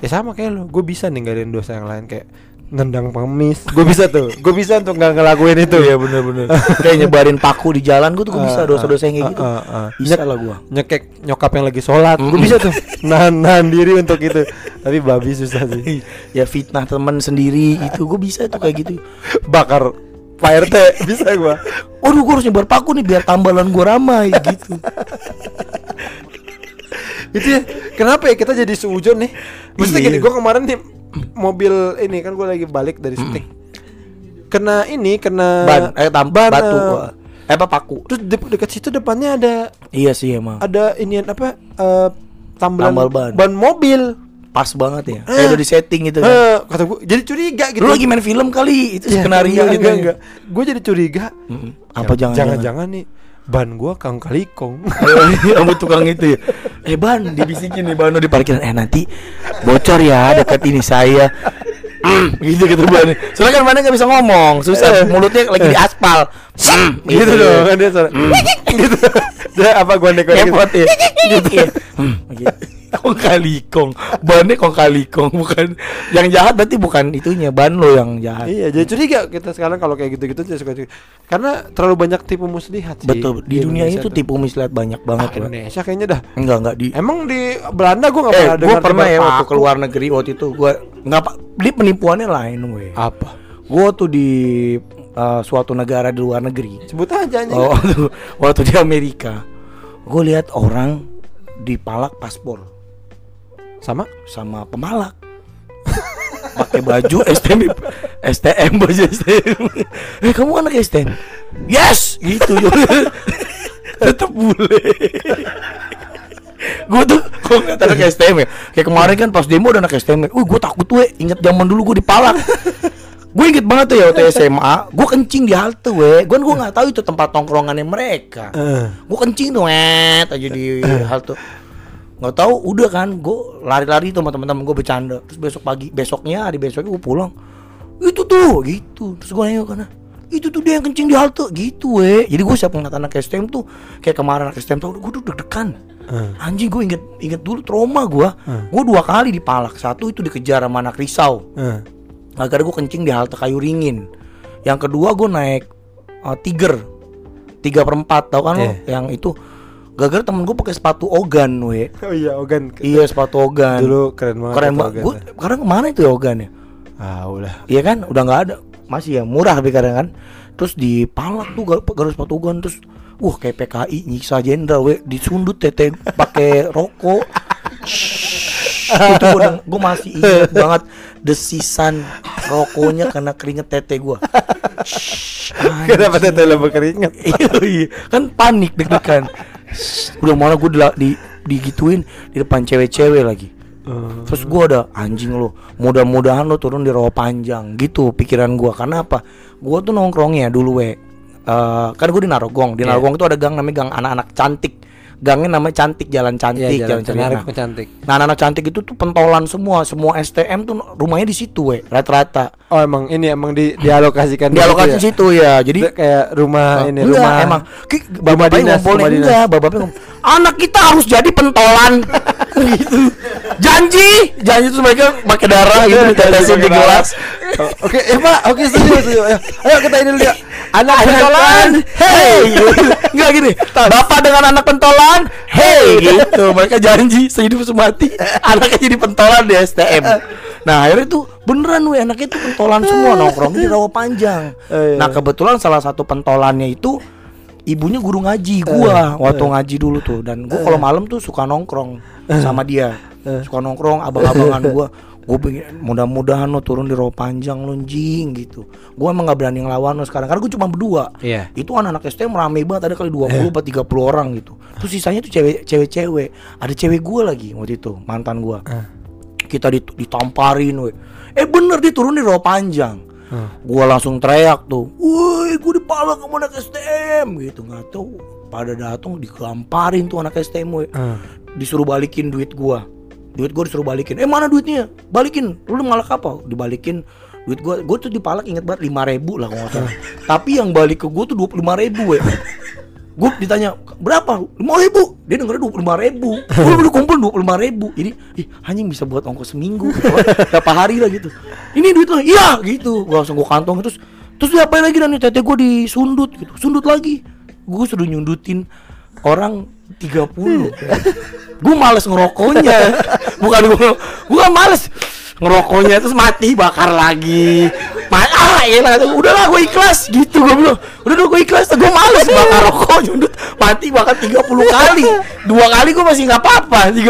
ya sama kayak lo, gue bisa ninggalin dosa yang lain kayak nendang pengemis. Gue bisa tuh. Gue bisa untuk nggak ngelakuin itu. iya bener-bener kayak nyebarin paku di jalan gue tuh gue bisa Ah, dosa-dosa yang kayak ah, gitu ah, ah. bisa lah gue Nyekek nyokap yang lagi sholat. Gue bisa tuh. Nahan nahan diri untuk itu. Tapi babi susah sih. ya fitnah teman sendiri itu gue bisa tuh kayak gitu Bakar Pak RT bisa gue. Waduh gue harus nyebar paku nih biar tambalan gue ramai gitu itu ya kenapa ya kita jadi seujon nih maksudnya gini gue kemarin nih mobil ini kan gue lagi balik dari syuting kena ini kena ban eh tam ban, batu gua. eh apa paku terus de dekat situ depannya ada iya sih emang ada inian apa eh tambelan Tambal ban. mobil pas banget ya Eh. kayak udah di setting gitu kan Eh, kata gue jadi curiga gitu Lu lagi main film kali itu Iya, skenario enggak, gitu enggak, ya. enggak. gue jadi curiga Mm-mm. Apa jangan jangan jangan nih ban gue kang kalikong Kamu tukang itu ya. Eh ban, dibisikin nih ban di parkiran. Eh nanti bocor ya dekat ini saya. Mm, gitu gitu ban. Soalnya kan mana nggak bisa ngomong, susah. Mulutnya lagi di aspal. Mm, gitu dong kan dia suara gitu dia apa gue neko Kepot ya. Gitu. Hmm, gitu. Kong bannya kong kalikong bukan yang jahat berarti bukan itunya ban lo yang jahat. Iya, jadi curiga kita sekarang kalau kayak gitu-gitu jadi suka curiga. Karena terlalu banyak tipu muslihat sih. Betul, di dunia Indonesia itu tuh. tipu mislihat banyak banget Ah. Indonesia kayaknya dah. Enggak enggak di Emang di Belanda gua nggak Eh, pernah gue dengar pernah ya waktu keluar negeri waktu itu gue nggak pak beli penipuannya lain gue. Apa? Gue tuh di uh, suatu negara di luar negeri. Sebut aja anjing. Oh, waktu di Amerika, gue lihat orang dipalak paspor Sama? sama pemalak. Pakai baju STM STM baju STM. Eh kamu anak STM? Yes, gitu. Tetap bule. gue tuh kok nggak anak STM ya kayak kemarin kan pas demo ada anak STM uh gue takut tuh inget zaman dulu gue dipalak gue inget banget tuh ya waktu SMA gue kencing di halte we gue gue nggak tahu itu tempat tongkrongannya mereka Eh. gue kencing tuh aja di halte nggak tahu udah kan gue lari-lari tuh sama teman-teman gue bercanda. Terus besok pagi besoknya hari besoknya gue pulang. Itu tuh gitu. Terus gue nengok karena itu tuh dia yang kencing di halte gitu we. Jadi gue siap ngeliat anak STM tuh kayak kemarin anak STM tuh gue tuh deg-degan. Eh. anjing gue inget inget dulu trauma gue gue dua kali dipalak. Satu itu dikejar sama anak risau. Eh. agar gue kencing di halte kayu ringin. Yang kedua gue naik uh, tiger. Tiga perempat tau kan lo? Iya. yang itu gara-gara temen gue pakai sepatu ogan we Oh iya, Ogan. iya sepatu ogan Dulu keren banget. keren banget gue tuh. sekarang ke mana itu ya ogan ya Ah, udah. iya kan udah nggak ada masih ya murah tapi kadang kan terus dipalak tuh gara- gara sepatu ogan terus wah kayak PKI nyiksa jenderal we disundut tete pakai rokok itu gue gue masih ingat banget desisan rokoknya karena keringet tete gue Kenapa tete lo berkeringat? iya iya. kan panik deg-degan udah malah gue di, di digituin di depan cewek-cewek lagi. Eh. terus gue ada anjing lo mudah-mudahan lo turun di rawa panjang gitu pikiran gue karena apa? Gue tuh nongkrongnya dulu we. Eh, kan gue di Narogong. Di Iya. Narogong itu ada gang namanya gang anak-anak cantik. Gangnya namanya cantik jalan cantik Iya, jalan jalan cantik. nah anak-anak cantik itu tuh pentolan semua. Semua STM tuh rumahnya di situ we. Rata-rata Oh, emang ini emang di dialokasikan di gitu alokasi ya? situ ya. Jadi Itu kayak rumah ini enggak, rumah emang. Bapaknya dinas, dinas. enggak bapaknya ngomong anak kita harus jadi pentolan. Gitu. Janji. Janji terus mereka pakai darah gitu ditetesin di gelas. Oh, Oke, ya Pak. Oke, setuju, setuju. Ayo, ayo kita ini dulu ya. Anak pentolan. hey. Enggak gini. Bapak dengan anak pentolan. Hey. Gitu. Mereka janji sehidup semati. Anaknya jadi pentolan di STM nah akhirnya tuh beneran weh anaknya tuh pentolan semua nongkrong di rawa panjang. Oh, iya. nah kebetulan salah satu pentolannya itu ibunya guru ngaji gua waktu ngaji dulu tuh. Dan gua kalau malam tuh suka nongkrong sama dia. Suka nongkrong abang-abangan gua. Gue pengen mudah-mudahan lo turun di roh panjang lo jing gitu. Gua emang nggak berani ngelawan lo sekarang karena gue cuma berdua. Iya. itu anak-anak STM rame banget ada kali 20 atau 30 orang gitu. Terus sisanya tuh cewek cewek-cewek. Ada cewek gua lagi waktu itu mantan gua kita dit- ditamparin we eh bener dia turun di roh panjang. Gua langsung teriak tuh woi gua dipalak sama anak STM gitu nggak tahu. Pada datang digamparin tuh anak STM we disuruh balikin duit gua. Duit gua disuruh balikin. Eh mana duitnya? Balikin. Lu ngalak apa? Dibalikin duit gua. Gua tuh dipalak inget banget lima ribu lah kalau nggak salah. Tapi yang balik ke gua tuh dua puluh lima ribu we gue ditanya berapa? Lima ribu. Dia dengernya dua puluh lima ribu. Gue udah kumpul dua puluh lima ribu. Jadi ih anjing bisa buat ongkos seminggu berapa hari lah gitu. Ini duit lo iya gitu. Gue langsung gue kantong. Terus terus diapain lagi dan tete gue disundut gitu. Sundut lagi. Gue sudah nyundutin orang 30 gue males ngerokoknya bukan gue gue males ngerokoknya terus mati bakar lagi. Ma ah elah udahlah gue ikhlas. Gitu gue bilang. Udah udah gue ikhlas. Gue males bakar rokok nyundut. Mati bakar 30 kali. Dua kali gue masih nggak apa-apa 30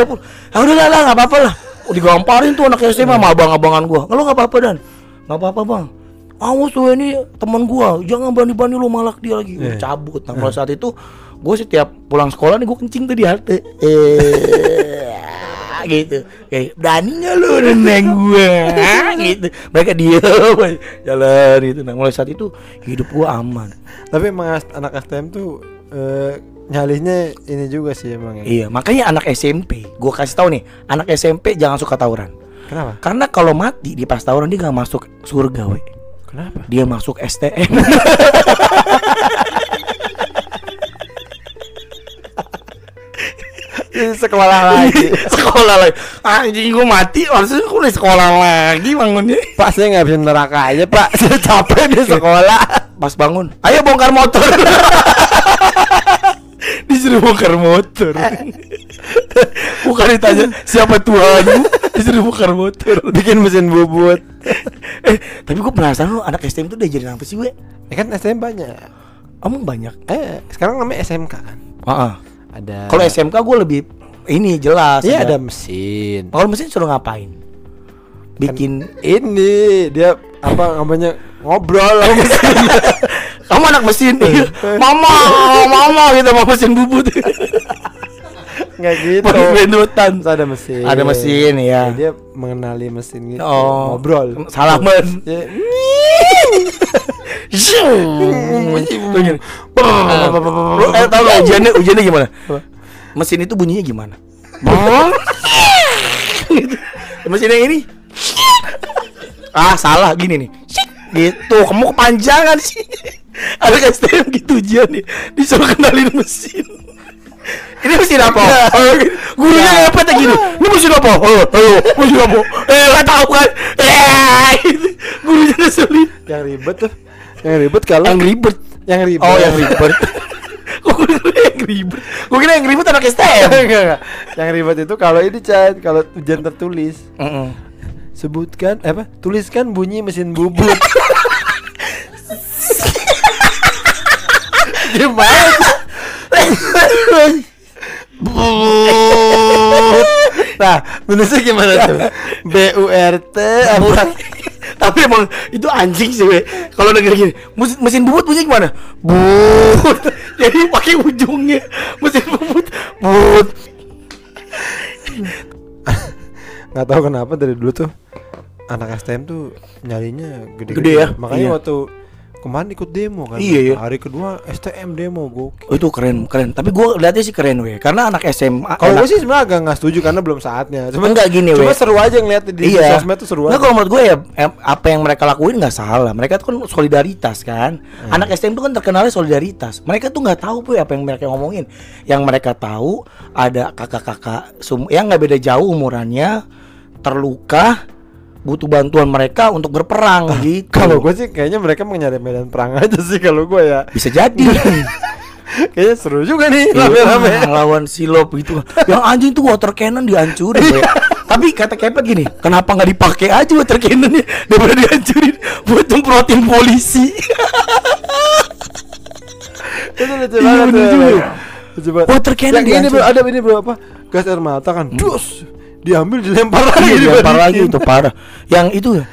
ah udahlah lah nggak apa-apa lah. Oh, digamparin tuh anak SMA sama abang-abangan gua. Kalau nggak apa-apa dan. Nggak apa-apa bang. Awas tuh ini teman gua. Jangan berani-berani lu malak dia lagi. Gua cabut. Nah kalau saat itu gue setiap pulang sekolah nih gue kencing tuh di halte. Eh gitu. Kayak berani nggak lu nendang gua? Gitu. Mereka diem jalan gitu. Nah mulai saat itu hidup gua aman. Tapi emang anak STM tuh eh, nyalinya ini juga sih emang ya. iya makanya anak SMP gua kasih tahu nih anak SMP jangan suka tawuran. Kenapa? karena kalau mati di pas tawuran dia nggak masuk surga we. Kenapa? dia masuk STM sekolah lagi. sekolah lagi anjing gua mati maksudnya gua udah sekolah lagi bangunnya Pak saya nggak bisa neraka aja Pak. Saya capek di sekolah. pas bangun ayo bongkar motor disuruh bongkar motor bukan ditanya siapa tuanmu disuruh bongkar motor Bikin mesin bubut. eh tapi gua penasaran lu anak STM tuh udah jadi apa sih we Ya kan STM banyak. Emang banyak Eh sekarang namanya SMK kan. Heeh. Ada. kalau SMK gue lebih ini jelas Iya ada mesin. kalau mesin suruh ngapain bikin Ini dia apa namanya ngobrol sama mesin. kamu anak mesin mama mama gitu mau mesin bubut Nggak gitu. Terus ada mesin. Ada mesin, ya. dia mengenali mesin gitu. oh Ngobrol. salaman Lu eh, tau gak ujiannya ujiannya gimana mesin itu bunyinya gimana mesin yang ini ah salah gini nih gitu kamu kepanjangan sih ada STM gitu ujian nih disuruh kenalin mesin ini mesin apa? Oh, gurunya ya gini. Ini mesin apa? Oh, ayo, mesin apa? Eh, nggak tahu kan? Eh, gitu. gurunya ngeselin. yang ribet tuh. Yang ribet kalau Yang ribet. yang ribet. Oh, yang ribet. Yang ribet? Gue kira yang ribet anak STM. enggak, enggak. Yang ribet itu kalau ini Chan, kalau ujian tertulis. Heeh. Sebutkan eh, apa? Tuliskan bunyi mesin bubut. Gimana? Bubut. Nah, tulisnya gimana tuh? B U R T apa? Tapi emang itu anjing sih. Kalau denger gini, mesin, mesin bubut bunyinya gimana? But. Jadi pakai ujungnya mesin bubut. But. nggak tahu kenapa dari dulu tuh anak STM tuh nyalinya gede, Gede ya? makanya Iya. waktu kemarin ikut demo kan Iya, iya. hari kedua STM demo gokil Oh, itu keren, keren. Tapi gue lihatnya sih keren, we. Karena anak SMA. kalau gue sih sebenarnya agak nggak setuju karena belum saatnya cuma Enggak gini, cuma we. seru aja ngeliat di iya. sosmed tuh seru Nah, aja kalau menurut gue ya apa yang mereka lakuin nggak salah. Mereka tuh kan solidaritas kan. Hmm. Anak STM tuh kan terkenalnya solidaritas. Mereka tuh nggak tahu tuh apa yang mereka ngomongin. Yang mereka tahu ada kakak-kakak yang nggak beda jauh umurannya terluka butuh bantuan mereka untuk berperang gitu. Ah, kalau gue sih kayaknya mereka mau nyari medan perang aja sih kalau gue ya bisa jadi kayaknya seru juga nih Iya, rame-rame lawan silop gitu yang anjing tuh water cannon dihancurin Bre. tapi kata kepet gini kenapa nggak dipakai aja water cannonnya daripada dihancurin buat nyemprotin polisi Itu lucu Iya, banget juga. Lucu banget. Water cannon Yang ini bro, ada ini bro apa? Gas air mata kan. Dus. Diambil dilempar lagi. Iya, dilempar lagi itu parah. Yang itu ya,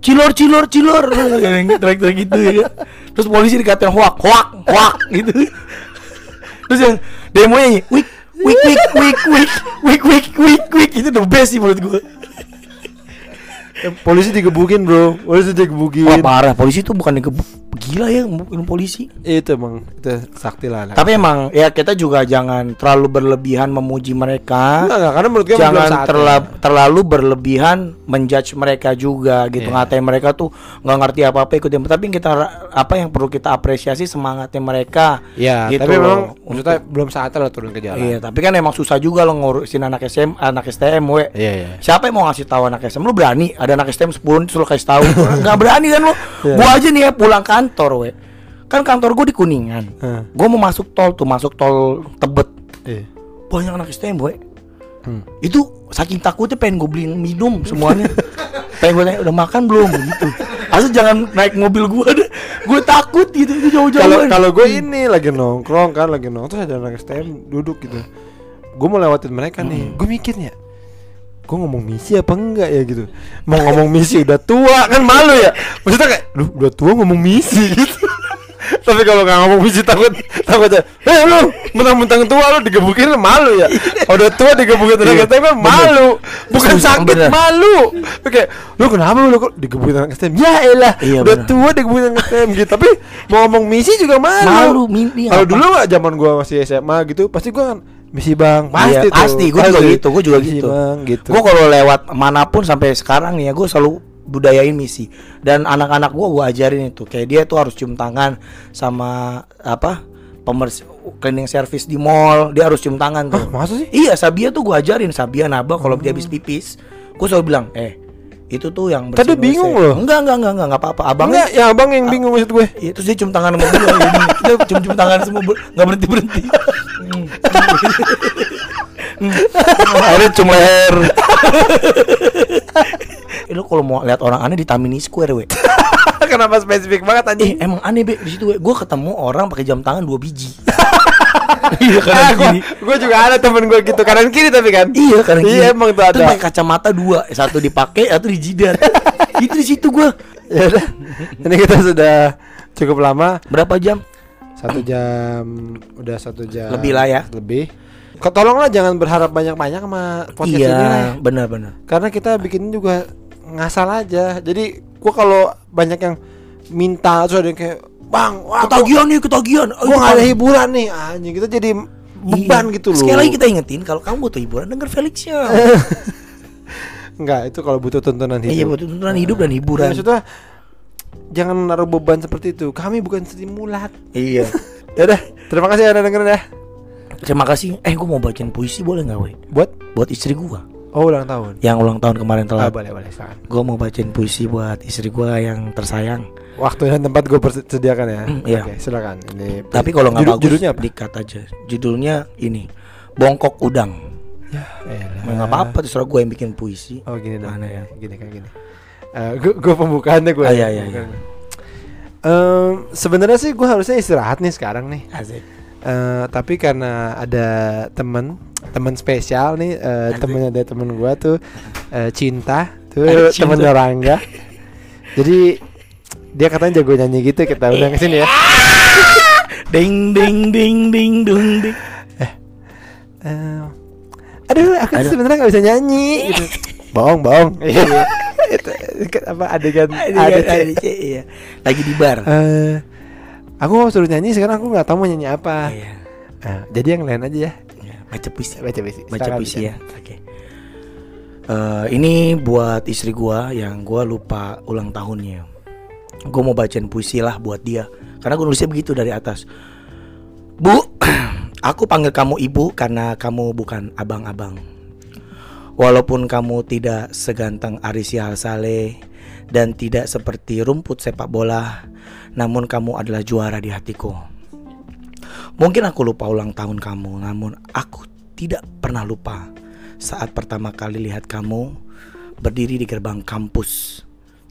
cilor cilor cilor yang teriak-teriak gitu ya. Terus polisi dikatain hoak hoak hoak gitu. Terus yang demo nyanyi wik wik wik wik wik wik wik wik wik itu the best sih menurut gua. Polisi digebukin bro. Polisi digebukin. Wah parah polisi itu bukan digebuk gila ya ngebukin polisi. Itu emang itu sakti lah. Tapi emang ya kita juga jangan terlalu berlebihan memuji mereka. Enggak, enggak, karena menurut gue jangan terla- terlalu berlebihan menjudge mereka juga gitu Iya. ngatain mereka tuh nggak ngerti apa apa ikutin tapi kita apa yang perlu kita apresiasi semangatnya mereka Iya, gitu tapi memang maksudnya belum saatnya lo turun ke jalan. iya tapi kan emang susah juga lo ngurusin anak SM anak STM we Iya, iya. siapa yang mau ngasih tahu anak SM lu berani ada anak STM 10 terus lu kasih tahu nggak berani kan lu Iya. gua aja nih ya pulang kantor we kan kantor gua di kuningan Heeh. gua mau masuk tol tuh masuk tol tebet Iya. banyak anak STM we Hmm. itu saking takutnya pengen gue beliin minum semuanya pengen gue tanya udah makan belum gitu asal jangan naik mobil gue deh gue takut gitu itu jauh-jauh Kalau kalau gue ini lagi nongkrong kan, lagi nongkrong terus ada anak STM duduk gitu. Gue mau lewatin mereka nih. Gue mikirnya gue ngomong misi apa enggak ya gitu. Mau ngomong misi udah tua kan malu ya. Maksudnya kayak lu udah tua ngomong misi gitu. Tapi kalau nggak ngomong misi takut takut aja eh lu mentang-mentang tua lu digebukin lu malu ya. Udah tua digebukin tenaga Iya, STM kan malu. Bukan Bener, sakit bener. malu. Oke lu kenapa lu kok digebukin tenaga STM ya elah Iya, udah bener. tua digebukin tenaga STM gitu. Tapi mau ngomong misi juga malu. Malu, mimpi kalau dulu nggak zaman gua masih SMA gitu pasti gua kan misi bang. Iya, pasti tuh. pasti. Gue juga gitu gue juga Misi gitu. Bang gitu. Gue kalau lewat mana pun sampai sekarang nih ya gue selalu budayain misi. Dan anak-anak gue gue ajarin itu. Kayak dia tuh harus cium tangan sama apa pemersih cleaning service di mall. Dia harus cium tangan tuh. Hah, masa sih? iya Sabia tuh gue ajarin. Sabia Naba kalau dia habis pipis gue selalu bilang eh itu tuh yang Tadi bersihin bingung WC." loh. enggak enggak enggak enggak enggak apa-apa abang Enggak, ya abang yang bingung maksud gue Iya, terus dia cium tangan sama gue. Kita cium-cium tangan semua ber- nggak berhenti berhenti. Akhirnya cium leher. Eh, lu kalau mau lihat orang aneh di Tamini Square, we. Kenapa spesifik banget Eh, anjing? emang aneh, Be. Di situ, we. Gue ketemu orang pakai jam tangan dua biji. iya, kanan gua, kiri. gua juga ada temen gue gitu kanan kiri tapi kan Iya, kanan kiri. Iya emang tuh ada pakai kacamata dua, satu dipakai, satu di jidat. Itu di situ gue. ya udah ini kita sudah cukup lama Berapa jam? satu jam udah satu jam Lebih lah ya. lebih tolonglah jangan berharap banyak-banyak sama podcast ini lah ya. Iya, benar-benar. karena kita bikin juga ngasal aja jadi gua kalau banyak yang minta terus ada yang kayak bang wah gua, Ketagihan nih, ketagihan. gua nggak ada hiburan nih anjing kita jadi beban Iya. gitu loh Sekali lagi kita ingetin kalau kamu butuh hiburan denger Felix Show. Enggak, itu kalau butuh tontonan hidup. Iya butuh tuntunan hidup dan hiburan. Ya, maksudnya jangan naruh beban seperti itu. Kami bukan stimulat. Iya. Ya udah, terima kasih udah dengerin ya. Terima kasih. Eh, gua mau bacain puisi boleh nggak, we? Buat Buat istri gua oh ulang tahun. yang ulang tahun kemarin Ah, telat. boleh boleh. Gua mau bacain puisi buat istri gua yang tersayang. Waktu dan tempat gue sediakan ya. Hmm, iya. Oke, silakan. Ini Tapi kalau nggak bagus, judulnya apa? dikat aja. Judulnya ini. Bongkok udang. Ya. Nah, nggak apa-apa terserah gue yang bikin puisi. Oh gini dong. Mana ya? Gini kayak gini. Eh, gue gue pembukaannya gue. Ah, iya, iya, iya. Em, sebenarnya sih gue harusnya istirahat nih sekarang nih. Asik. Eh, tapi karena ada temen temen spesial nih eh, Asik. temennya ada temen gua tuh eh, cinta tuh temen Rangga jadi dia katanya jago nyanyi gitu kita undang ke sini ya Ding ding ding ding dung ding. Eh, aduh aku Aduh. sebenarnya nggak bisa nyanyi gitu bohong bohong Iya. itu itu apa adegan Ada ADC. iya. Lagi di bar. Eh, aku mau suruh nyanyi sekarang aku nggak tahu mau nyanyi apa Iya. Eh, jadi yang lain aja ya Ya, Baca puisi. baca puisi baca puisi ya. Oke. Eh, ini buat istri gua yang gua lupa ulang tahunnya. Gua mau bacain puisi lah buat dia. Karena gua nulisnya begitu dari atas. Bu, aku panggil kamu ibu karena kamu bukan abang-abang. Walaupun kamu tidak seganteng Arisia Saleh dan tidak seperti rumput sepak bola, namun kamu adalah juara di hatiku. Mungkin aku lupa ulang tahun kamu, namun aku tidak pernah lupa saat pertama kali lihat kamu berdiri di gerbang kampus.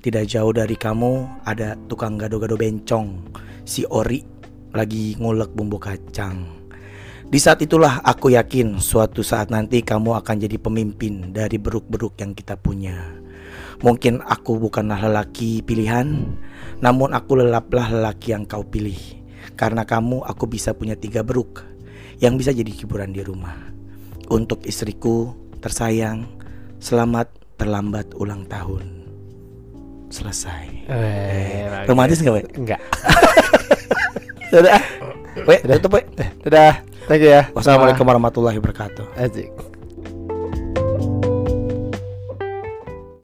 Tidak jauh dari kamu ada tukang gado-gado bencong, si Ori. lagi ngulek bumbu kacang. Di saat itulah aku yakin suatu saat nanti kamu akan jadi pemimpin dari beruk-beruk yang kita punya. Mungkin aku bukanlah lelaki pilihan, namun aku lelaplah lelaki yang kau pilih. Karena kamu aku bisa punya tiga beruk yang bisa jadi hiburan di rumah. Untuk istriku tersayang, selamat terlambat ulang tahun selesai. Eh, eh, romantis nggak, Pak? Enggak. Dadah. Wei, dadah tuh, Wait. Dadah. Thank you ya. Wassalamualaikum warahmatullahi wabarakatuh. Asik.